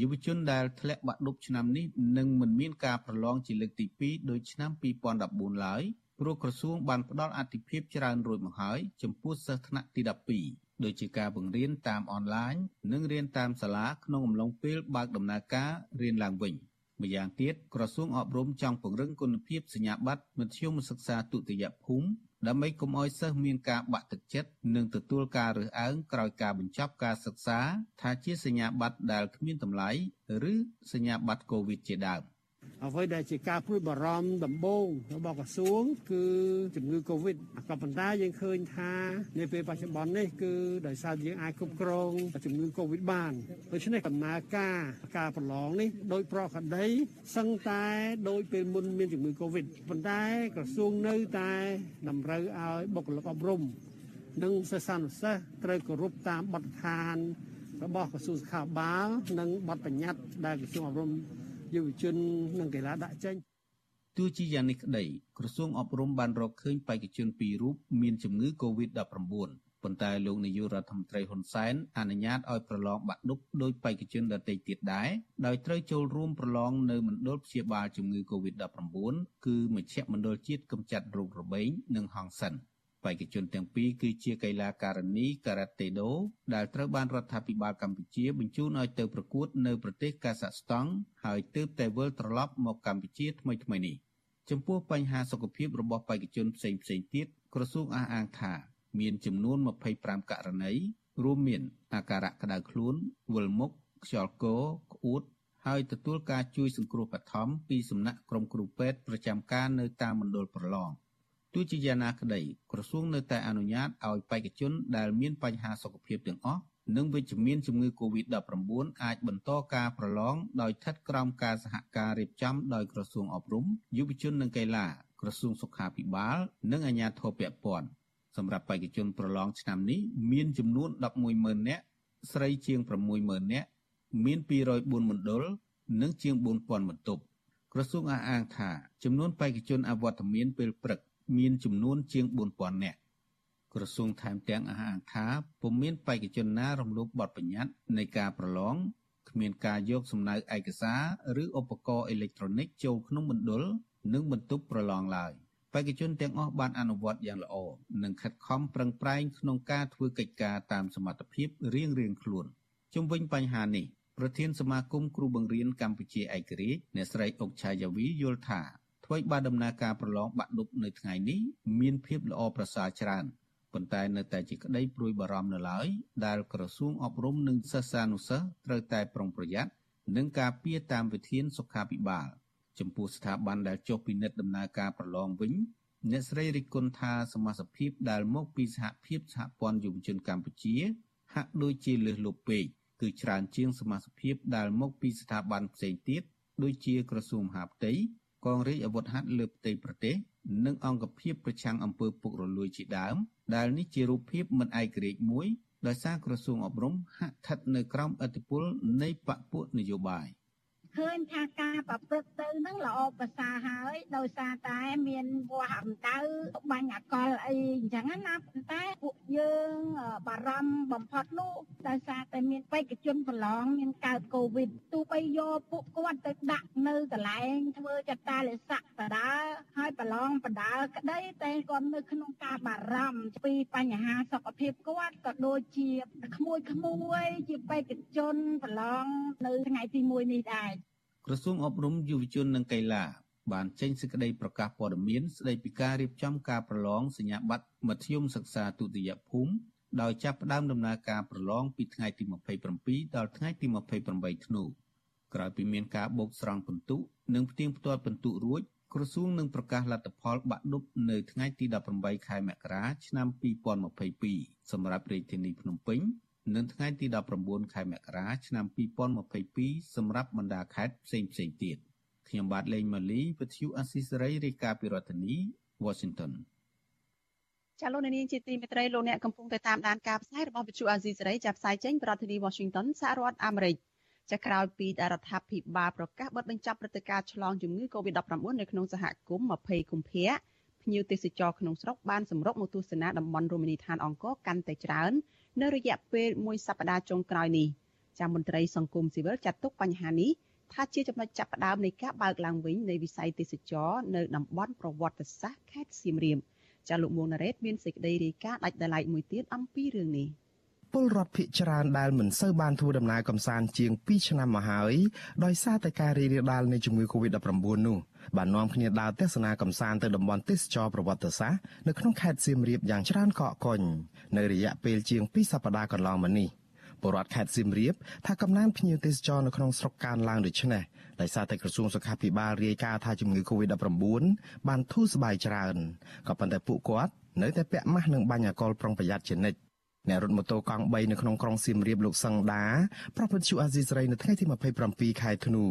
យុវជនដែលធ្លាក់បាក់ឌុបឆ្នាំនេះនឹងមិនមានការប្រឡងជាលើកទី2ដូចឆ្នាំ2014ឡើយព្រោះក្រសួងបានផ្ដល់អធិភាពច្រើនរួចមកហើយចំពោះសិស្សថ្នាក់ទី12ដូចជាការបង្រៀនតាមអនឡាញនិងរៀនតាមសាលាក្នុងអំឡុងពេលបើកដំណើរការរៀនឡើងវិញម្យ៉ាងទៀតក្រសួងអប់រំចង់ពង្រឹងគុណភាពសញ្ញាបត្រមធ្យមសិក្សាទុតិយភូមិ ដើម្បីកុំឲ្យសិស្សមានការបាក់ទឹកចិត្តនិងទទួលការរើសអើងក្រោយការបញ្ចប់ការសិក្សាថាជាសញ្ញាបត្រដែលគ្មានតម្លៃឬសញ្ញាបត្រកូវីដជាដើម។ អ្វីដែលជាការព្រួយបារម្ភដំបូងរបស់ក្រសួង គឺជំងឺ Covid ក៏ប៉ុន្តែយើងឃើញថានៅពេលបច្ចុប្បន្ននេះគឺដោយសារយើងអាចគ្រប់គ្រងជំងឺ Covid បានដូច្នេះដំណើរការការប្រឡងនេះដោយប្រកដីសឹងតែដោយពេលមុនមានជំងឺ Covid ប៉ុន្តែក្រសួងនៅតែតម្រូវឲ្យបុគ្គលិកអប់រំនិងសិស្សានុសិស្សត្រូវគោរពតាមបទដ្ឋានរបស់ក្រសួងសុខាភិបាលនិងបទបញ្ញត្តិដែលក្រសួងអប់រំ យុវជននិងកីឡាដាក់ចេញទោះជាយ៉ាងនេះក្តីក្រសួងអប់រំបានរកឃើញបេក្ខជនពីររូបមានជំងឺ Covid-19 ប៉ុន្តែលោកនាយករដ្ឋមន្ត្រីហ៊ុនសែនអនុញ្ញាតឲ្យប្រឡងបាក់ឌុបដោយបេក្ខជនដទៃទៀតដែរដោយត្រូវចូលរួមប្រឡងនៅមណ្ឌលព្យាបាលជំងឺ Covid-19 គឺមជ្ឈមណ្ឌលជាតិកម្ចាត់រោគរបេងនិងហង្សិន។ បេក្ខជនទាំងពីរគឺជាកីឡាការិនីការ៉ាតេដូដែលត្រូវបានរដ្ឋាភិបាលកម្ពុជាបញ្ជូនឲ្យទៅប្រកួតនៅប្រទេសកាសាក់ស្តង់ហើយទើបតែវិលត្រឡប់មកកម្ពុជាថ្មីៗនេះចំពោះបញ្ហាសុខភាពរបស់បេក្ខជនផ្សេងៗទៀតក្រសួងអះអាងថាមានចំនួន25ករណីរួមមានអាការៈក្តៅខ្លួនវិលមុខខ្យល់កក្អួតហើយទទួលការជួយសង្គ្រោះបឋមពីសំណាក់ក្រុមគ្រូពេទ្យប្រចាំការនៅតាមមណ្ឌលប្រឡង។ ទោះជាយ៉ាងណាក្តីក្រសួងនៅតែអនុញ្ញាតឲ្យបេក្ខជនដែលមានបញ្ហាសុខភាពទាំងអស់និងវិជ្ជមានជំងឺ Covid-19 អាចបន្តការប្រឡងដោយស្ថិតក្រោមការសហការរៀបចំដោយក្រសួងអប់រំយុវជននិងកីឡាក្រសួងសុខាភិបាល និងអាជ្ញាធរពាក់ព័ន្ធសម្រាប់បេក្ខជនប្រឡងឆ្នាំនេះមានចំនួន110,000នាក់ស្រីជាង60,000នាក់មាន204មណ្ឌលនិងជាង4000បន្ទប់ក្រសួងអះអាងថាចំនួនបេក្ខជនអវត្តមានពេលព្រឹក មានចំនួនជាង4000នាក់ក្រសួងថែមទាំងអះអាងថាពុំមានបេក្ខជនណារំលោភបទបញ្ញត្តិនៃការប្រឡងគ្មានការយកសំណៅឯកសារឬឧបករណ៍អេឡិចត្រូនិកចូលក្នុងមណ្ឌលនិងបន្ទប់ប្រឡងឡើយបេក្ខជនទាំងអស់បានអនុវត្តយ៉ាងល្អនិងខិតខំប្រឹងប្រែងក្នុងការធ្វើកិច្ចការតាមសមត្ថភាពរៀងៗខ្លួនជុំវិញបញ្ហានេះប្រធានសមាគមគ្រូបង្រៀនកម្ពុជាឯករាជ្យអ្នកស្រីអុកឆាយាវីយល់ថា អ្វីបើដំណើរការប្រឡងបាក់ឌុបនៅថ្ងៃនេះមានភាពល្អប្រសើរច្រើនប៉ុន្តែនៅតែជាក្តីព្រួយបារម្ភនៅឡើយដែលក្រសួងអប់រំនិងសិស្សានុសិស្សត្រូវតែប្រុងប្រយ័ត្ននិងការពារតាមវិធានសុខាភិបាលចំពោះស្ថាប័នដែលចុះពិនិត្យដំណើរការប្រឡងវិញអ្នកស្រីរិទ្ធគុណថាសមាជិកភាពដែលមកពីសហភាពសហព័ន្ធយុវជនកម្ពុជា ហាក់ដូចជាលើសលប់ពេកគឺច្រើនជាងសមាជិកភាពដែលមកពីស្ថាប័នផ្សេងទៀតដូចជាក្រសួងមហាផ្ទៃ កងរាជអាវុធហត្ថលើផ្ទៃប្រទេសនិងអង្គភាពប្រឆាំងអំពើពុករលួយជាដើមដែលនេះជារូបភាពមិនឯករាជ្យមួយដោយសារក្រសួងអប់រំហាក់ស្ថិតនៅក្រោមឥទ្ធិពលនៃបកពួកនយោបាយ។ ឃើញថាការប្រព្រឹត្តទៅនឹងល្អប្រសើរហើយដោយសារតែមានវាស់អណ្ដៅបាញ់អកលអីអញ្ចឹងណាប៉ុន្តែពួកយើងបារម្ភបំផុតនោះដោយសារតែមានបេក្ខជនប្រឡងមានកើតកូវីដទោះបីយកពួកគាត់ទៅដាក់នៅកន្លែងធ្វើចតាលិស័កបដាហើយប្រឡងបដាក្តីតែគាត់នៅក្នុងការបារម្ភពីបញ្ហាសុខភាពគាត់ក៏ដូចជាក្មួយក្មួយជាបេក្ខជនប្រឡងនៅថ្ងៃទី1នេះដែរ ក្រសួងអប់រំយុវជននិងកីឡាបានចេញសេចក្តីប្រកាសព័ត៌មានស្តីពីការរៀបចំការប្រឡងសញ្ញាបត្រមធ្យមសិក្សាទុតិយភូមិដោយចាប់ផ្ដើមដំណើរការប្រឡងពីថ្ងៃទី27ដល់ថ្ងៃទី28ធ្នូក្រោយពីមានការបូកស្រង់ពិន្ទុនិងផ្ទៀងផ្ទាត់ពិន្ទុរួចក្រសួងនឹងប្រកាសលទ្ធផលបាក់ឌុបនៅថ្ងៃទី18ខែមករាឆ្នាំ2022សម្រាប់រាជធានីភ្នំពេញ នៅថ្ងៃទី19ខែមករាឆ្នាំ2022សម្រាប់បណ្ដាខេត្តផ្សេងផ្សេងទៀតខ្ញុំបាទលេងម៉ាលីវិទ្យុអស៊ីសេរីរាយការណ៍ពីរដ្ឋធានី Washington ចាលោកនាងជាទីមេត្រីលោកអ្នកកំពុងតែតាមដានការផ្សាយរបស់វិទ្យុអាស៊ីសេរីចាប់ផ្សាយចេញពីរដ្ឋធានី Washington សហរដ្ឋអាមេរិកចាក្រោយពីដែលរដ្ឋាភិបាលប្រកាសបិទបញ្ចប់ព្រឹត្តិការណ៍ឆ្លងជំងឺ Covid-19 នៅក្នុងសហគមន៍20កុម្ភៈភ្ញៀវទេសចរក្នុងស្រុកបានសម្រុកមកទស្សនាតំបន់រមណីយដ្ឋានអង្គរកាន់តែច្រើន នៅរយៈពេលមួយសប្តាហ៍ចុងក្រោយនេះចាមន្ត្រីសង្គមស៊ីវិលចាត់ទុកបញ្ហានេះថាជាចំណុចចាប់ផ្ដើមនៃការបើកឡើងវិញនៃវិស័យទេសចរនៅតំបន់ប្រវត្តិសាស្ត្រខេត្តសៀមរាបចាលោកមួងណារ៉េតមានសេចក្តីរាយការណ៍ដាច់ដライមួយទៀតអំពីរឿងនេះ ពលរដ្ឋភៀកច្រើនដែលមិនសូវបានធ្វើដំណើរកំសាន្តជាង2ឆ្នាំមកហើយដោយសារតែការរីករាលដាលនៃជំងឺ Covid-19 នោះបាននាំគ្នាដើរទស្សនាកំសាន្តទៅតំបន់ទេសចរប្រវត្តិសាស្ត្រនៅក្នុងខេត្តសៀមរាបយ៉ាងច្រើនកកកុញនៅរយៈពេលជាង2សប្តាហ៍កន្លងមកនេះពលរដ្ឋខេត្តសៀមរាបថាកំណើនភ្ញៀវទេសចរនៅក្នុងស្រុកកើនឡើងដូចនេះដោយសារតែក្រសួងសុខាភិបាលរាយការណ៍ថាជំងឺ Covid-19 បានធូរស្បើយច្រើនក៏ប៉ុន្តែពួកគាត់នៅតែពាក់ម៉ាស់និងបាញ់អាកុលប្រុងប្រយ័ត្នជានិច្ច អ្នករត់ម៉ូតូកង់3នៅក្នុងក្រុងសៀមរាបលោកសង្ដាប្រពន្ធជូអាស៊ីសេរីនៅថ្ងៃទី27ខែធ្នូ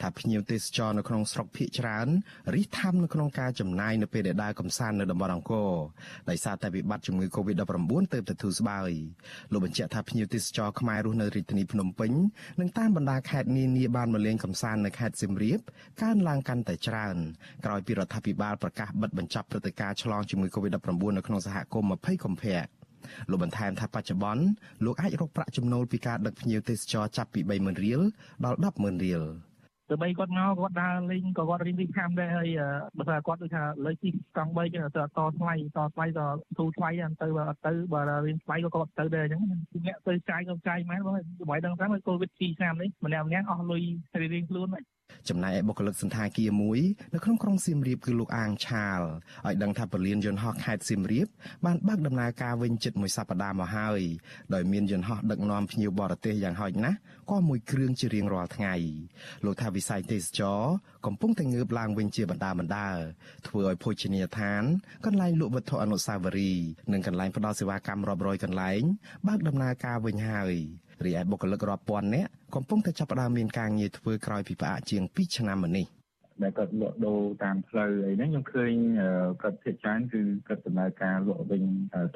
ថាភ្ញៀវទេសចរនៅក្នុងស្រុកភៀកច្រើនរិះថាំនៅក្នុងការចំណាយនៅពេលដែលដើរកម្សាន្តនៅតំបន់អង្គរដោយសារតែវិបត្តិជំងឺ Covid-19 ទើបតែធូរស្បើយលោកបញ្ជាក់ថាភ្ញៀវទេសចរខ្មែររស់នៅរាជធានីភ្នំពេញនិងតាមបណ្ដាខេត្តនានាបានមកលេងកម្សាន្តនៅខេត្តសៀមរាបកើនឡើងកាន់តែច្រើនក្រោយពីរដ្ឋាភិបាលប្រកាសបិទបញ្ចប់ព្រឹត្តិការណ៍ឆ្លងជំងឺ Covid-19 នៅក្នុងសហគមន៍20កុម្ភៈ លោកបន្ថែមថាបច្ចុប្បន្នលោកអាចរកប្រាក់ចំណូលពីការដឹកភ្ញៀវទេសចរចាប់ពី30000រៀលដល់100,000រៀលទោះបីគាត់មកគាត់ដើរលេងក៏គាត់រៀនពីខាំដែរហើយបើថាគាត់ដូចថាលើជិះកង់3ចឹងទៅតថ្លៃតថ្លៃតធូរថ្លៃទៅបើអត់ទៅបើរៀនថ្លៃក៏គាត់ទៅដែរអញ្ចឹងអ្នកទៅចាយក៏ចាយមែនបងបើដឹងថាកូវីដ2ឆ្នាំនេះម្នាក់ម្នាក់អស់លុយរៀងខ្លួនហ្នឹង ចំណែកឯបុគ្គលិកសន្តាគារមួយនៅក្នុងក្រុងសៀមរាបគឺលោកអាងឆាលឲ្យដឹងថាពលានយន្តហោះខេត្តសៀមរាបបានបើកដំណើរការវិញជិតមួយសប្តាហ៍មកហើយដោយមានយន្តហោះដឹកនាំភ្ញៀវបរទេសយ៉ាងហោចណាស់ក៏មួយគ្រឿងជារៀងរាល់ថ្ងៃលោកថាវិស័យទេសចរកំពុងតែងើបឡើងវិញជាបណ្ដាបណ្ដាធ្វើឲ្យភោជនីយដ្ឋានកន្លែងលក់វត្ថុអនុស្សាវរីយ៍និងកន្លែងផ្ដល់សេវាកម្មរាប់រយកន្លែងបើកដំណើរការវិញហើយ រីឯបុគ្គលិករាប់ពាន់នាក់កំពុងតែចាប់ផ្ដើមមានការងារធ្វើក្រោយពីផ្អាកជាង2ឆ្នាំមកនេះដែលគាត់លក់ដូរតាមផ្លូវអីហ្នឹងខ្ញុំឃើញគាត់ភាគច្រើនគឺគាត់ដំណើរការលក់វិញ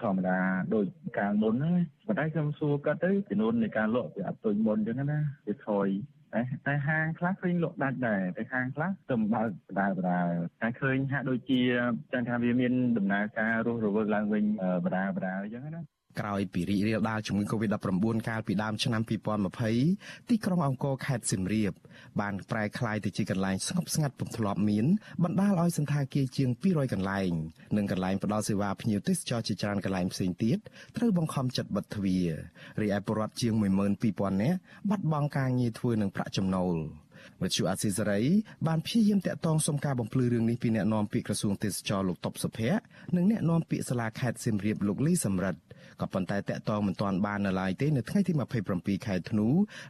ធម្មតាដូចកាលមុនហ្នឹងប៉ុន្តែខ្ញុំសួរគាត់ទៅចំនួននៃការលក់វាអត់ដូចមុនអញ្ចឹងណាវាថយតែតែហាងខ្លះឃើញលក់ដាច់ដែរតែហាងខ្លះទៅបើកបដាបដាតែឃើញហាក់ដូចជាចាំថាវាមានដំណើរការរស់រវើកឡើងវិញបដាបដាអញ្ចឹងណា ក្រោយពីរីករាលដាលជំងឺ Covid-19 កាលពីដើមឆ្នាំ2020ទីក្រុងអង្គរខេត្តសៀមរាប បានប្រែក្លាយទៅជាកន្លែងស្ងប់ស្ងាត់ពុំធ្លាប់មានបណ្ដាលឲ្យសន្តាគារជាង200កន្លែងនិងកន្លែងផ្ដល់សេវាភ្ញៀវទេសចរជាច្រើនកន្លែងផ្សេងទៀតត្រូវបង្ខំចិត្តបិទទ្វាររីឯពលរដ្ឋជាង12000នាក់បាត់បង់ការងារធ្វើនិងប្រាក់ចំណូលវិទ្យុអាស៊ីសេរីបានព្យាយាមតាក់ទងសុំការបំភ្លឺរឿងនេះពីអ្នកនាំពាក្យក្រសួងទេសចរលោកតបសុភ័ក្រនិងអ្នកនាំពាក្យសាលាខេត្តសៀមរាបលោកលីសំរិទ្ធ ក៏ប៉ុន្តែតាក់ទងមិនទាន់បាននៅឡើយទេនៅថ្ងៃទី27ខែធ្នូ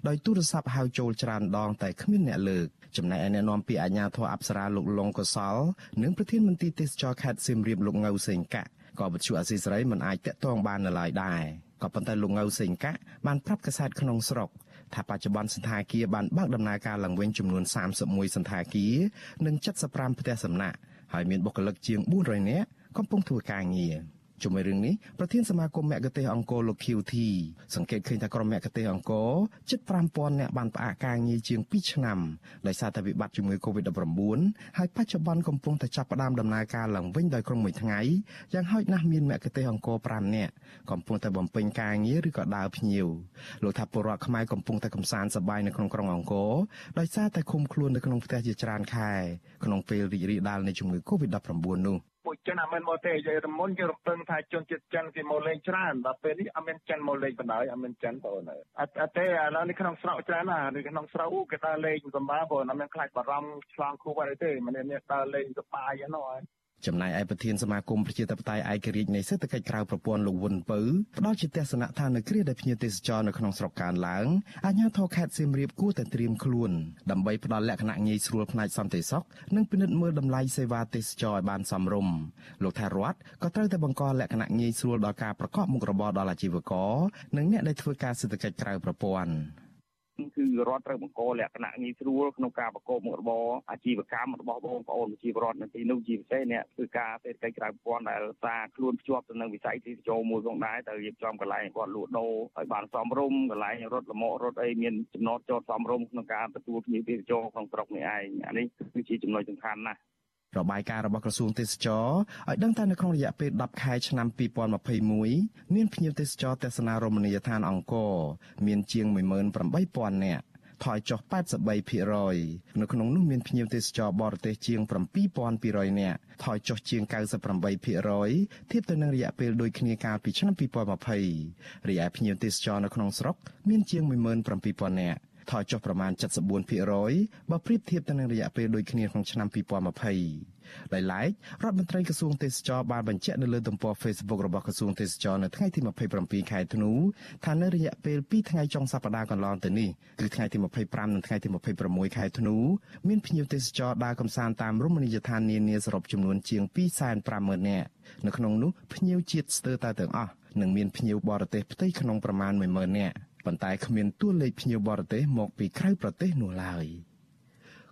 ដោយទូរស័ព្ទហៅចូលច្រើនដងតែគ្មានអ្នកលើកចំណែកឯអ្នកនាំពាក្យអាជ្ញាធរអប្សរាលោកលងកសលនិងប្រធានមន្ត្រីទេសចរខេត្តសៀមរាបលោកងៅសេងកាក់ក៏វិទ្យុអាស៊ីសេរីមិនអាចតាក់ទងបាននៅឡើយដែរក៏ប៉ុន្តែលោកងៅសេងកាក់បានប្រាប់កាសែតក្នុងស្រុកថាបច្ចុប្បន្នសន្តាគារបានបើកដំណើរការឡើងវិញចំនួន31សន្តាគារនិង75ផ្ទះសំណាក់ហើយមានបុគ្គលិកជាង400នាក់កំពុងធ្វើការងារ។ ជាមួយរឿងនេះប្រធានសមាគមមគ្គទេសអង្គរលោក QT សង្កេតឃើញថាក្រុមមគ្គទេសអង្គរជិត5000នាក់បានផ្អាកការងារជាង2ឆ្នាំដោយសារតែវិបត្តិជំងឺ Covid-19 ហើយបច្ចុប្បន្នកំពុងតែចាប់ផ្ដើមដំណើរការឡើងវិញដោយក្រុងមួយថ្ងៃយ៉ាងហោចណាស់មានមគ្គទេសអង្គរ5នាក់កំពុងតែបំពេញការងារឬក៏ដើរភ្ញៀវលោកថាពលរដ្ឋខ្មែរកំពុងតែកំសាន្តសប្បាយនៅក្នុងក្រុងអង្គរដោយសារតែឃុំខ្លួននៅក្នុងផ្ទះជាច្រើនខែក្នុងពេលរីករាលដាលនៃជំងឺ Covid-19 នោះ ពួកចិនអត់មានមកទេនិយាយរមុនគេរំពឹងថាជនជាតិចិនគេមកលេងច្រើនដល់ពេលនេះអត់មានចិនមកលេងបណ្ដោយអត់មានចិនបងអត់អត់ទេឥឡូវនេះក្នុងស្រុកច្រើនណាស់នៅក្នុងស្រុកគេដើរលេងសម្បាបងអត់មានខ្លាចបារម្ភឆ្លងគូអីទេមិនមានដើរលេងសប្បាយហ្នឹងហើយ ចំណែកឯប្រធានសមាគមប្រជាធិបតេយ្យឯករាជ្យនៃសេដ្ឋកិច្ចក្រៅប្រព័ន្ធលោកវុនពៅផ្ដល់ជាទស្សនៈថានៅគ្រាដែលភ្ញៀវទេសចរនៅក្នុងស្រុកកើនឡើងអាជ្ញាធរខេត្តសៀមរាបគួរតែត្រៀមខ្លួនដើម្បីផ្ដល់លក្ខណៈងាយស្រួលផ្នែកសន្តិសុខនិងពិនិត្យមើលតម្លៃសេវាទេសចរឲ្យបានសមរម្យលោកថារដ្ឋក៏ត្រូវតែបង្កលក្ខណៈងាយស្រួលដល់ការប្រកបមុខរបរដល់អាជីវករនិងអ្នកដែលធ្វើការសេដ្ឋកិច្ចក្រៅប្រព័ន្ធ គឺរដ្ឋត្រូវបង្កលក្ខណៈងាយស្រួលក្នុងការប្រកបមុខរបរអាជីវកម្មរបស់បងប្អូនប្រជាពលរដ្ឋនៅទីនោះជាពិសេសអ្នកធ្វើការសេដ្ឋកិច្ចក្រៅប្រព័ន្ធដែលសារខ្លួនភ្ជាប់ទៅនឹងវិស័យទេសចរមួយផងដែរត្រូវរៀបចំកន្លែងគាត់លក់ដូរឲ្យបានសមរម្យកន្លែងរត់លមករត់អីមានចំណតចតសមរម្យក្នុងការទទួលភ្ញៀវទេសចរក្នុងស្រុកនេះឯងអានេះគឺជាចំណុចសំខាន់ណាស់ របាយការណ៍របស់ក្រសួងទេសចរឲ្យដឹងថានៅក្នុងរយៈពេល10ខែឆ្នាំ2021មានភ្ញៀវទេសចរទស្សនារមណីយដ្ឋានអង្គរមានជាង18000នាក់ថយចុះ83%នៅក្នុងនោះមានភ្ញៀវទេសចរបរទេសជាង7200នាក់ថយចុះជាង98%ធៀបទៅនឹងរយៈពេលដូចគ្នាកាលពីឆ្នាំ2020រីឯភ្ញៀវទេសចរនៅក្នុងស្រុកមានជាង17000នាក់ ថយចុះប្រមាណ74%បើប្រៀបធៀបទៅនឹងរយៈពេលដូចគ្នាក្នុងឆ្នាំ2020ដោយឡែករដ្ឋមន្ត្រីក្រសួងទេសចរបានបញ្ជាក់នៅលើទំព័រ Facebook របស់ក្រសួងទេសចរនៅថ្ងៃទី27ខែធ្នូថានៅរយៈពេល2ថ្ងៃចុងសប្តាហ៍កន្លងទៅនេះគឺថ្ងៃទី25និងថ្ងៃទី26ខែធ្នូមានភ្ញៀវទេសចរដើរកម្សាន្តតាមរមណីយដ្ឋាននានាសរុបចំនួនជាង250,000នាក់នៅក្នុងនោះភ្ញៀវជាតិស្ទើរតែទាំងអស់និងមានភ្ញៀវបរទេសផ្ទៃក្នុងប្រមាណ10,000នាក់ ប៉ុន្តែគ្មានតួលេខភ្ញៀវបរទេសមកពីក្រៅប្រទេសនោះឡើយ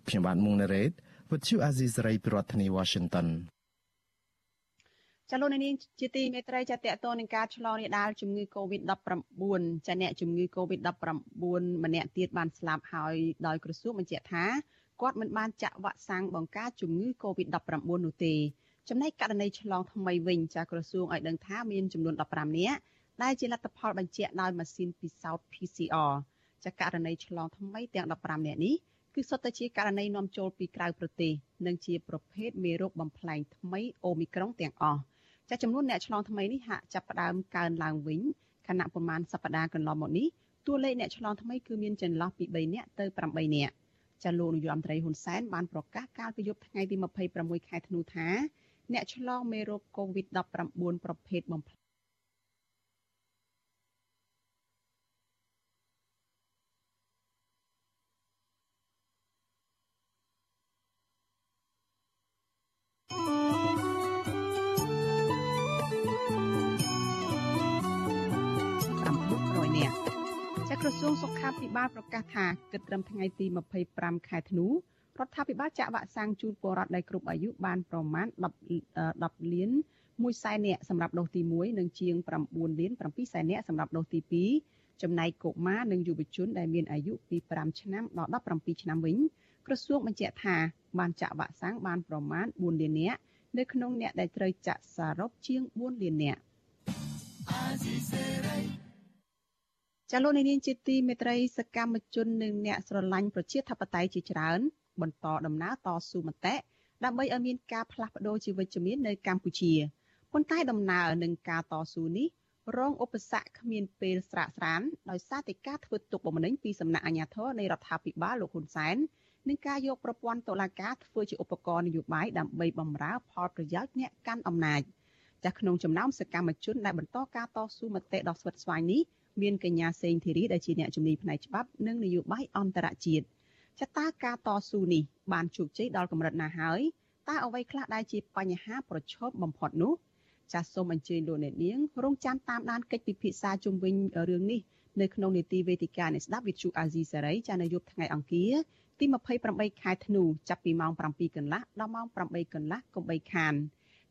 ខ្ញុំបាទមុងណារ៉េត With you Aziz Ray ប្រធានាទី Washington ចាលោកនាងជាទីមេត្រីចាតកតនឹងការឆ្លងរាលដាលជំងឺ Covid-19 ចាអ្នកជំងឺ Covid-19 ម្នាក់ទៀតបានស្លាប់ហើយដោយក្រសួងបញ្ជាក់ថាគាត់មិនបានចាក់វ៉ាក់សាំងបង្ការជំងឺ Covid-19 នោះទេចំណែកករណីឆ្លងថ្មីវិញចាក្រសួងឲ្យដឹងថាមានចំនួន15នាក់ ដែលជាលទ្ធផលបញ្ជាក់ដោយម៉ាស៊ីនពិសោធន៍ PCR ចាករណីឆ្លងថ្មីទាំង15នាក់នេះគឺសុទ្ធតែជាករណីនាំចូលពីក្រៅប្រទេសនិងជាប្រភេទមេរោគបំផ្លែងថ្មីអូមីក្រុងទាំងអស់ចាចំនួនអ្នកឆ្លងថ្មីនេះហាក់ចាប់ផ្ដើមកើនឡើងវិញខណៈប្រមាណសប្តាហ៍កន្លងមកនេះតួលេខអ្នកឆ្លងថ្មីគឺមានចន្លោះពី3នាក់ទៅ8នាក់ចាលោកនាយរដ្ឋមន្ត្រីហ៊ុនសែនបានប្រកាសកាលពីយប់ថ្ងៃទី26ខែធ្នូថា អ្នកឆ្លងមេរោគ COVID-19 ប្រភេទបំផ្លែង កាសថាគិតត្រឹមថ្ងៃទី25ខែធ្នូរដ្ឋាភិបាលចាក់វ៉ាក់សាំងជូនពលរដ្ឋដែលគ្រប់អាយុបានប្រមាណ10 10លាន1សែននាក់សម្រាប់ដូសទី1និងជាង9លាន7សែននាក់សម្រាប់ដូសទី2ចំណែកកុមារនិងយុវជនដែលមានអាយុពី5ឆ្នាំដល់17ឆ្នាំវិញក្រសួងបញ្ជាក់ថាបានចាក់វ៉ាក់សាំងបានប្រមាណ4លាននាក់នៅក្នុងអ្នកដែលត្រូវចាក់សរុបជាង4លាននាក់ ចាលោកនាងជាទីមេត្រីសកម្មជននិងអ្នកស្រឡាញ់ប្រជាធិបតេយ្យជាច្រើន បន្តដំណើរតស៊ូមតិដើម្បីឲ្យមានការផ្លាស់ប្តូរជីវវិជ្ជមាននៅកម្ពុជាប៉ុន្តែដំណើរនឹងការតស៊ូនេះរងឧបសគ្គគ្មានពេលស្រាកស្រានដោយសារតែការធ្វើទុកបុកម្នេញពីសំណាក់អាជ្ញាធរនៃរដ្ឋាភិបាលលោកហ៊ុនសែននិងការយកប្រព័ន្ធតុលាការធ្វើជាឧបករណ៍នយោបាយដើម្បីបម្រើផលប្រយោជន៍អ្នកកាន់អំណាចចាស់ក្នុងចំណោមសកម្មជនដែលបន្តការតស៊ូមតិដ៏ស្វិតស្វាញនេះ មានកញ្ញាសេងធីរីដែលជាអ្នកជំនាញផ្នែកច្បាប់និងនយោបាយអន្តរជាតិចតាការតស៊ូនេះបានជោគជ័យដល់កម្រិតណាហើយតើអ្វីខ្លះដែលជាបញ្ហាប្រឈមបំផុតនោះចាសសូមអញ្ជើញលោកអ្នកនាងរងចាំតាមដានកិច្ចពិភាក្សាជុំវិញរឿងនេះនៅក្នុងនីតិវេទិកានៃស្ដាប់វិទ្យុអាស៊ីសេរីចានៅយប់ថ្ងៃអង្គារទី28ខែធ្នូចាប់ពីម៉ោង7កន្លះដល់ម៉ោង8កន្លះកុំបីខាន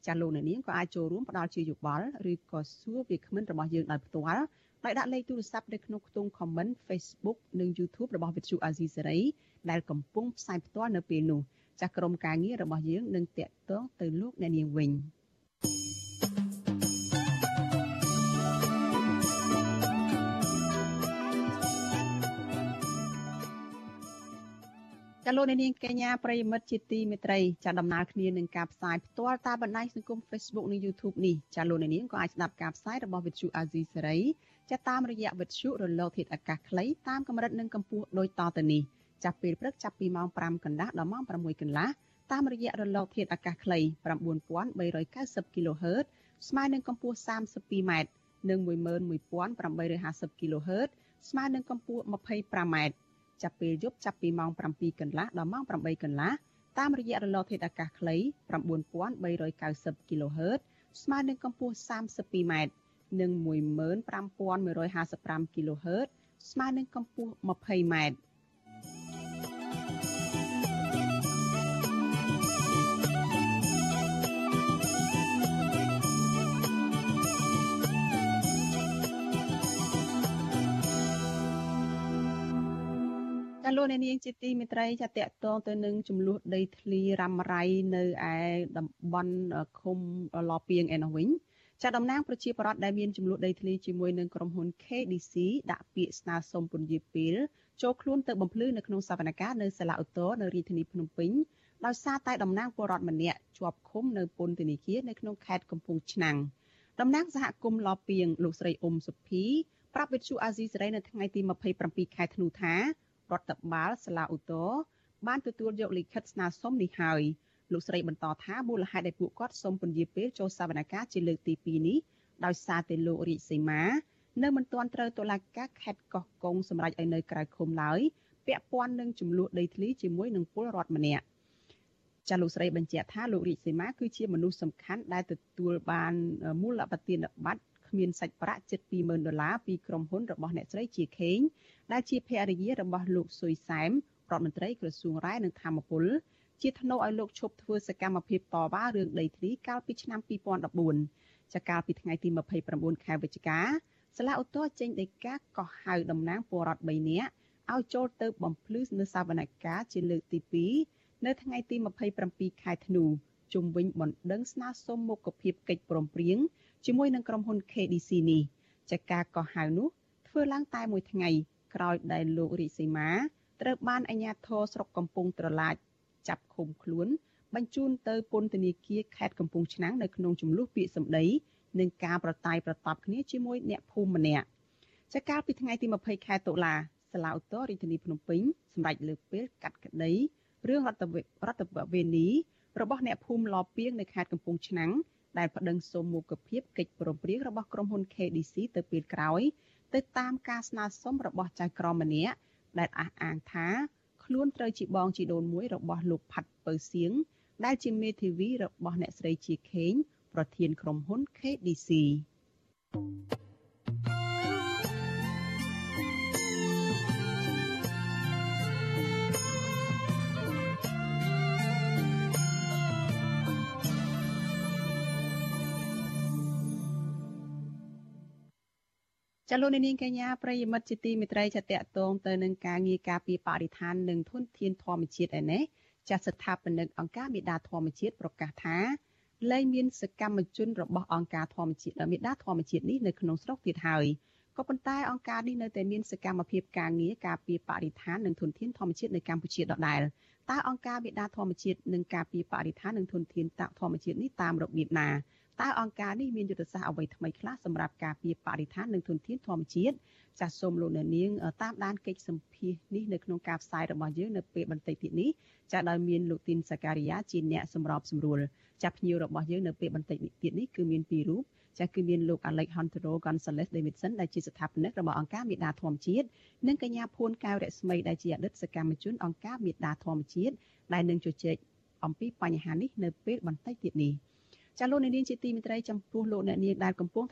ចាលោកអ្នកនាងក៏អាចចូលរួមផ្ដល់ជាយោបល់ឬក៏សួរវាគ្មិនរបស់យើងដោយផ្ទាល់ ដោយដាក់លេខទូរស័ព្ទនៅក្នុងខ្ទង់ comment Facebook និង YouTube របស់ Vithu Azizi Serai ដែលកំពុងផ្សាយផ្ទាល់នៅពេលនេះចាស់ក្រុមការងាររបស់យើងនឹងតាក់ទងទៅលោកអ្នកនាងវិញចលនានាងកញ្ញាប្រិយមិត្តជាទីមេត្រីចាដំណើរគ្នានឹងការផ្សាយផ្ទាល់តាមបណ្ដាញសង្គម Facebook និង YouTube នេះចាលោកនាងក៏អាចស្ដាប់ការផ្សាយរបស់ Vithu Azizi Serai ចាតាមរយៈវិទ្យុរលកធាតុអាកាសខ្លីតាមកម្រិតនិងកម្ពស់ដូចតទៅនេះចាប់ពេលព្រឹកចាប់ពីម៉ោង5កន្លះដល់ម៉ោង6កន្លះតាមរយៈរលកធាតុអាកាសខ្លី9390 kHz ស្មើនឹងកម្ពស់ 32m និង11850 kHz ស្មើនឹងកម្ពស់ 25m ចាប់ពេលយប់ចាប់ពីម៉ោង7កន្លះដល់ម៉ោង8កន្លះតាមរយៈរលកធាតុអាកាសខ្លី9390 kHz ស្មើនឹងកម្ពស់ 32m និង15155 kHz ស្មើនឹងកម្ពស់ 20m លោកអ្នកនាងជាទីមេត្រីចាតកតងទៅនឹងចំនួនដីធ្លីរ៉ាំរ៉ៃនៅឯតំបន់ឃុំឡពីងឯនោះវិញ ចាតំណាងប្រជាប្រដ្ឋដែលមានចំនួនដីធ្លីជាមួយនឹងក្រុមហ៊ុន KDC ដាក់ពាក្យស្នើសុំពន្យាពេលចូលខ្លួនទៅបំភ្លឺនៅក្នុងសវនកម្មនៅសាលាឧទ្ធរនៅរាជធានីភ្នំពេញដោយសារតែតំណាងពលរដ្ឋម្នាក់ជាប់ឃុំនៅពន្ធនាគារនៅក្នុងខេត្តកំពង់ឆ្នាំងតំណាងសហគមន៍ឡពីងលោកស្រីអ៊ុំសុភីប្រាប់វិទ្យុអាស៊ីសេរីនៅថ្ងៃទី27ខែធ្នូថារដ្ឋបាលសាលាឧទ្ធរបានទទួលយកលិខិតស្នើសុំនេះហើយ លោកស្រីបន្តថាមូលហេតុដែលពួកគាត់សូមពន្យាពេលចូលសវនកម្មជាលើកទី2នេះដោយសារតែលោករាជសីមានៅមិនទាន់ត្រូវតុលាការខេត្តកោះកុងសម្រេចឲ្យនៅក្រៅឃុំឡើយពាក់ព័ន្ធនឹងចំនួនដីធ្លីជាមួយនឹងពលរដ្ឋម្នាក់ចាលោកស្រីបញ្ជាក់ថាលោករាជសីមាគឺជាមនុស្សសំខាន់ដែលទទួលបានមូលបទានប័ត្រគ្មានសាច់ប្រាក់ជិត20000ដុល្លារពីក្រុមហ៊ុនរបស់អ្នកស្រីជាខេងដែលជាភរិយារបស់លោកស៊ុយសែមរដ្ឋមន្ត្រីក្រសួងរ៉ែនិងធម្មពល ជាថ្នូវឲ្យលោកឈប់ធ្វើសកម្មភាពតវ៉ារឿងដីធ្លីកាលពីឆ្នាំ2014ចាកាលពីថ្ងៃទី29ខែវិច្ឆិកាសាលាឧទ្ធរចេញដីកាកោះហៅតំណាងពលរដ្ឋ3នាក់ឲ្យចូលទៅបំភ្លឺនៅសវនកម្មជាលើកទី2នៅថ្ងៃទី27ខែធ្នូជុំវិញបណ្ដឹងស្នើសុំមុខភាពកិច្ចព្រមព្រៀងជាមួយនឹងក្រុមហ៊ុន KDC នេះចាការកោះហៅនោះធ្វើឡើងតែមួយថ្ងៃក្រោយដែលលោករាជសីមាត្រូវបានអាជ្ញាធរស្រុកកំពង់ត្រឡាច ចាប់ឃុំខ្លួន បញ្ជូនទៅពន្ធនាគារខេត្តកំពង់ឆ្នាំងនៅក្នុងចំនួនពាក្យសម្ដីនិងការប្រតាយប្រតាប់គ្នាជាមួយអ្នកភូមិម្នាក់ចាកាលពីថ្ងៃទី20ខែតុលាសាលាឧទ្ធររាជធានីភ្នំពេញសម្រេចលើកពេលកាត់ក្តីរឿងរដ្ឋរដ្ឋវេនីរបស់អ្នកភូមិឡពីងនៅខេត្តកំពង់ឆ្នាំងដែលប្តឹងសុំមុខភាពកិច្ចព្រមព្រៀងរបស់ក្រុមហ៊ុន KDC ទៅពេលក្រោយទៅតាមការស្នើសុំរបស់ចៅក្រមម្នាក់ដែលអះអាងថា ខ្លួនត្រូវជាបងជីដូនមួយរបស់លោកផាត់ពៅសៀងដែលជាមេធាវីរបស់អ្នកស្រីជាខេងប្រធានក្រុមហ៊ុន KDC thank you ចលនានាងកញ្ញាប្រិយមិត្តជាទីមេត្រីចាតតងទៅនឹងការងារការពីបរិស្ថាននិងធនធានធម្មជាតិឯនេះចាស់ស្ថាបនិកអង្គការមេដាធម្មជាតិប្រកាសថាលែងមានសកម្មជនរបស់អង្គការធម្មជាតិមេដាធម្មជាតិនេះនៅក្នុងស្រុកទៀតហើយក៏ប៉ុន្តែអង្គការនេះនៅតែមានសកម្មភាពការងារការពារបរិស្ថាននិងធនធានធម្មជាតិនៅកម្ពុជាដដែលតើអង្គការមេដាធម្មជាតិនឹងការពារបរិស្ថាននិងធនធានធម្មជាតិនេះតាមរបៀបណា តើអង្គការនេះមានយុទ្ធសាស្ត្រអ្វីថ្មីខ្លះសម្រាប់ការពារបរិស្ថាននិងធនធានធម្មជាតិចាសសូមលោកអ្នកនាងតាមដានកិច្ចសម្ភាសនេះនៅក្នុងការផ្សាយរបស់យើងនៅពេលបន្តិចទៀតនេះចាដោយមានលោកទីនសការីយ៉ាជាអ្នកសម្របសម្រួលចាប់ភ្ញៀវរបស់យើងនៅពេលបន្តិចទៀតនេះគឺមានពីររូបចាគឺមានលោក Alejandro Gonzalez Davidson ដែលជាស្ថាបនិករបស់អង្គការមេដាធម្មជាតិនិងកញ្ញាភួនកែវរស្មីដែលជាអតីតសកម្មជនអង្គការមេដាធម្មជាតិដែលនឹងជជែកអំពីបញ្ហានេះនៅពេលបន្តិចទៀតនេះ ចាលោកអ្នកនាងជាទីមេត្រីចំពោះលោកអ្នកនាងដែលកំពុងតែ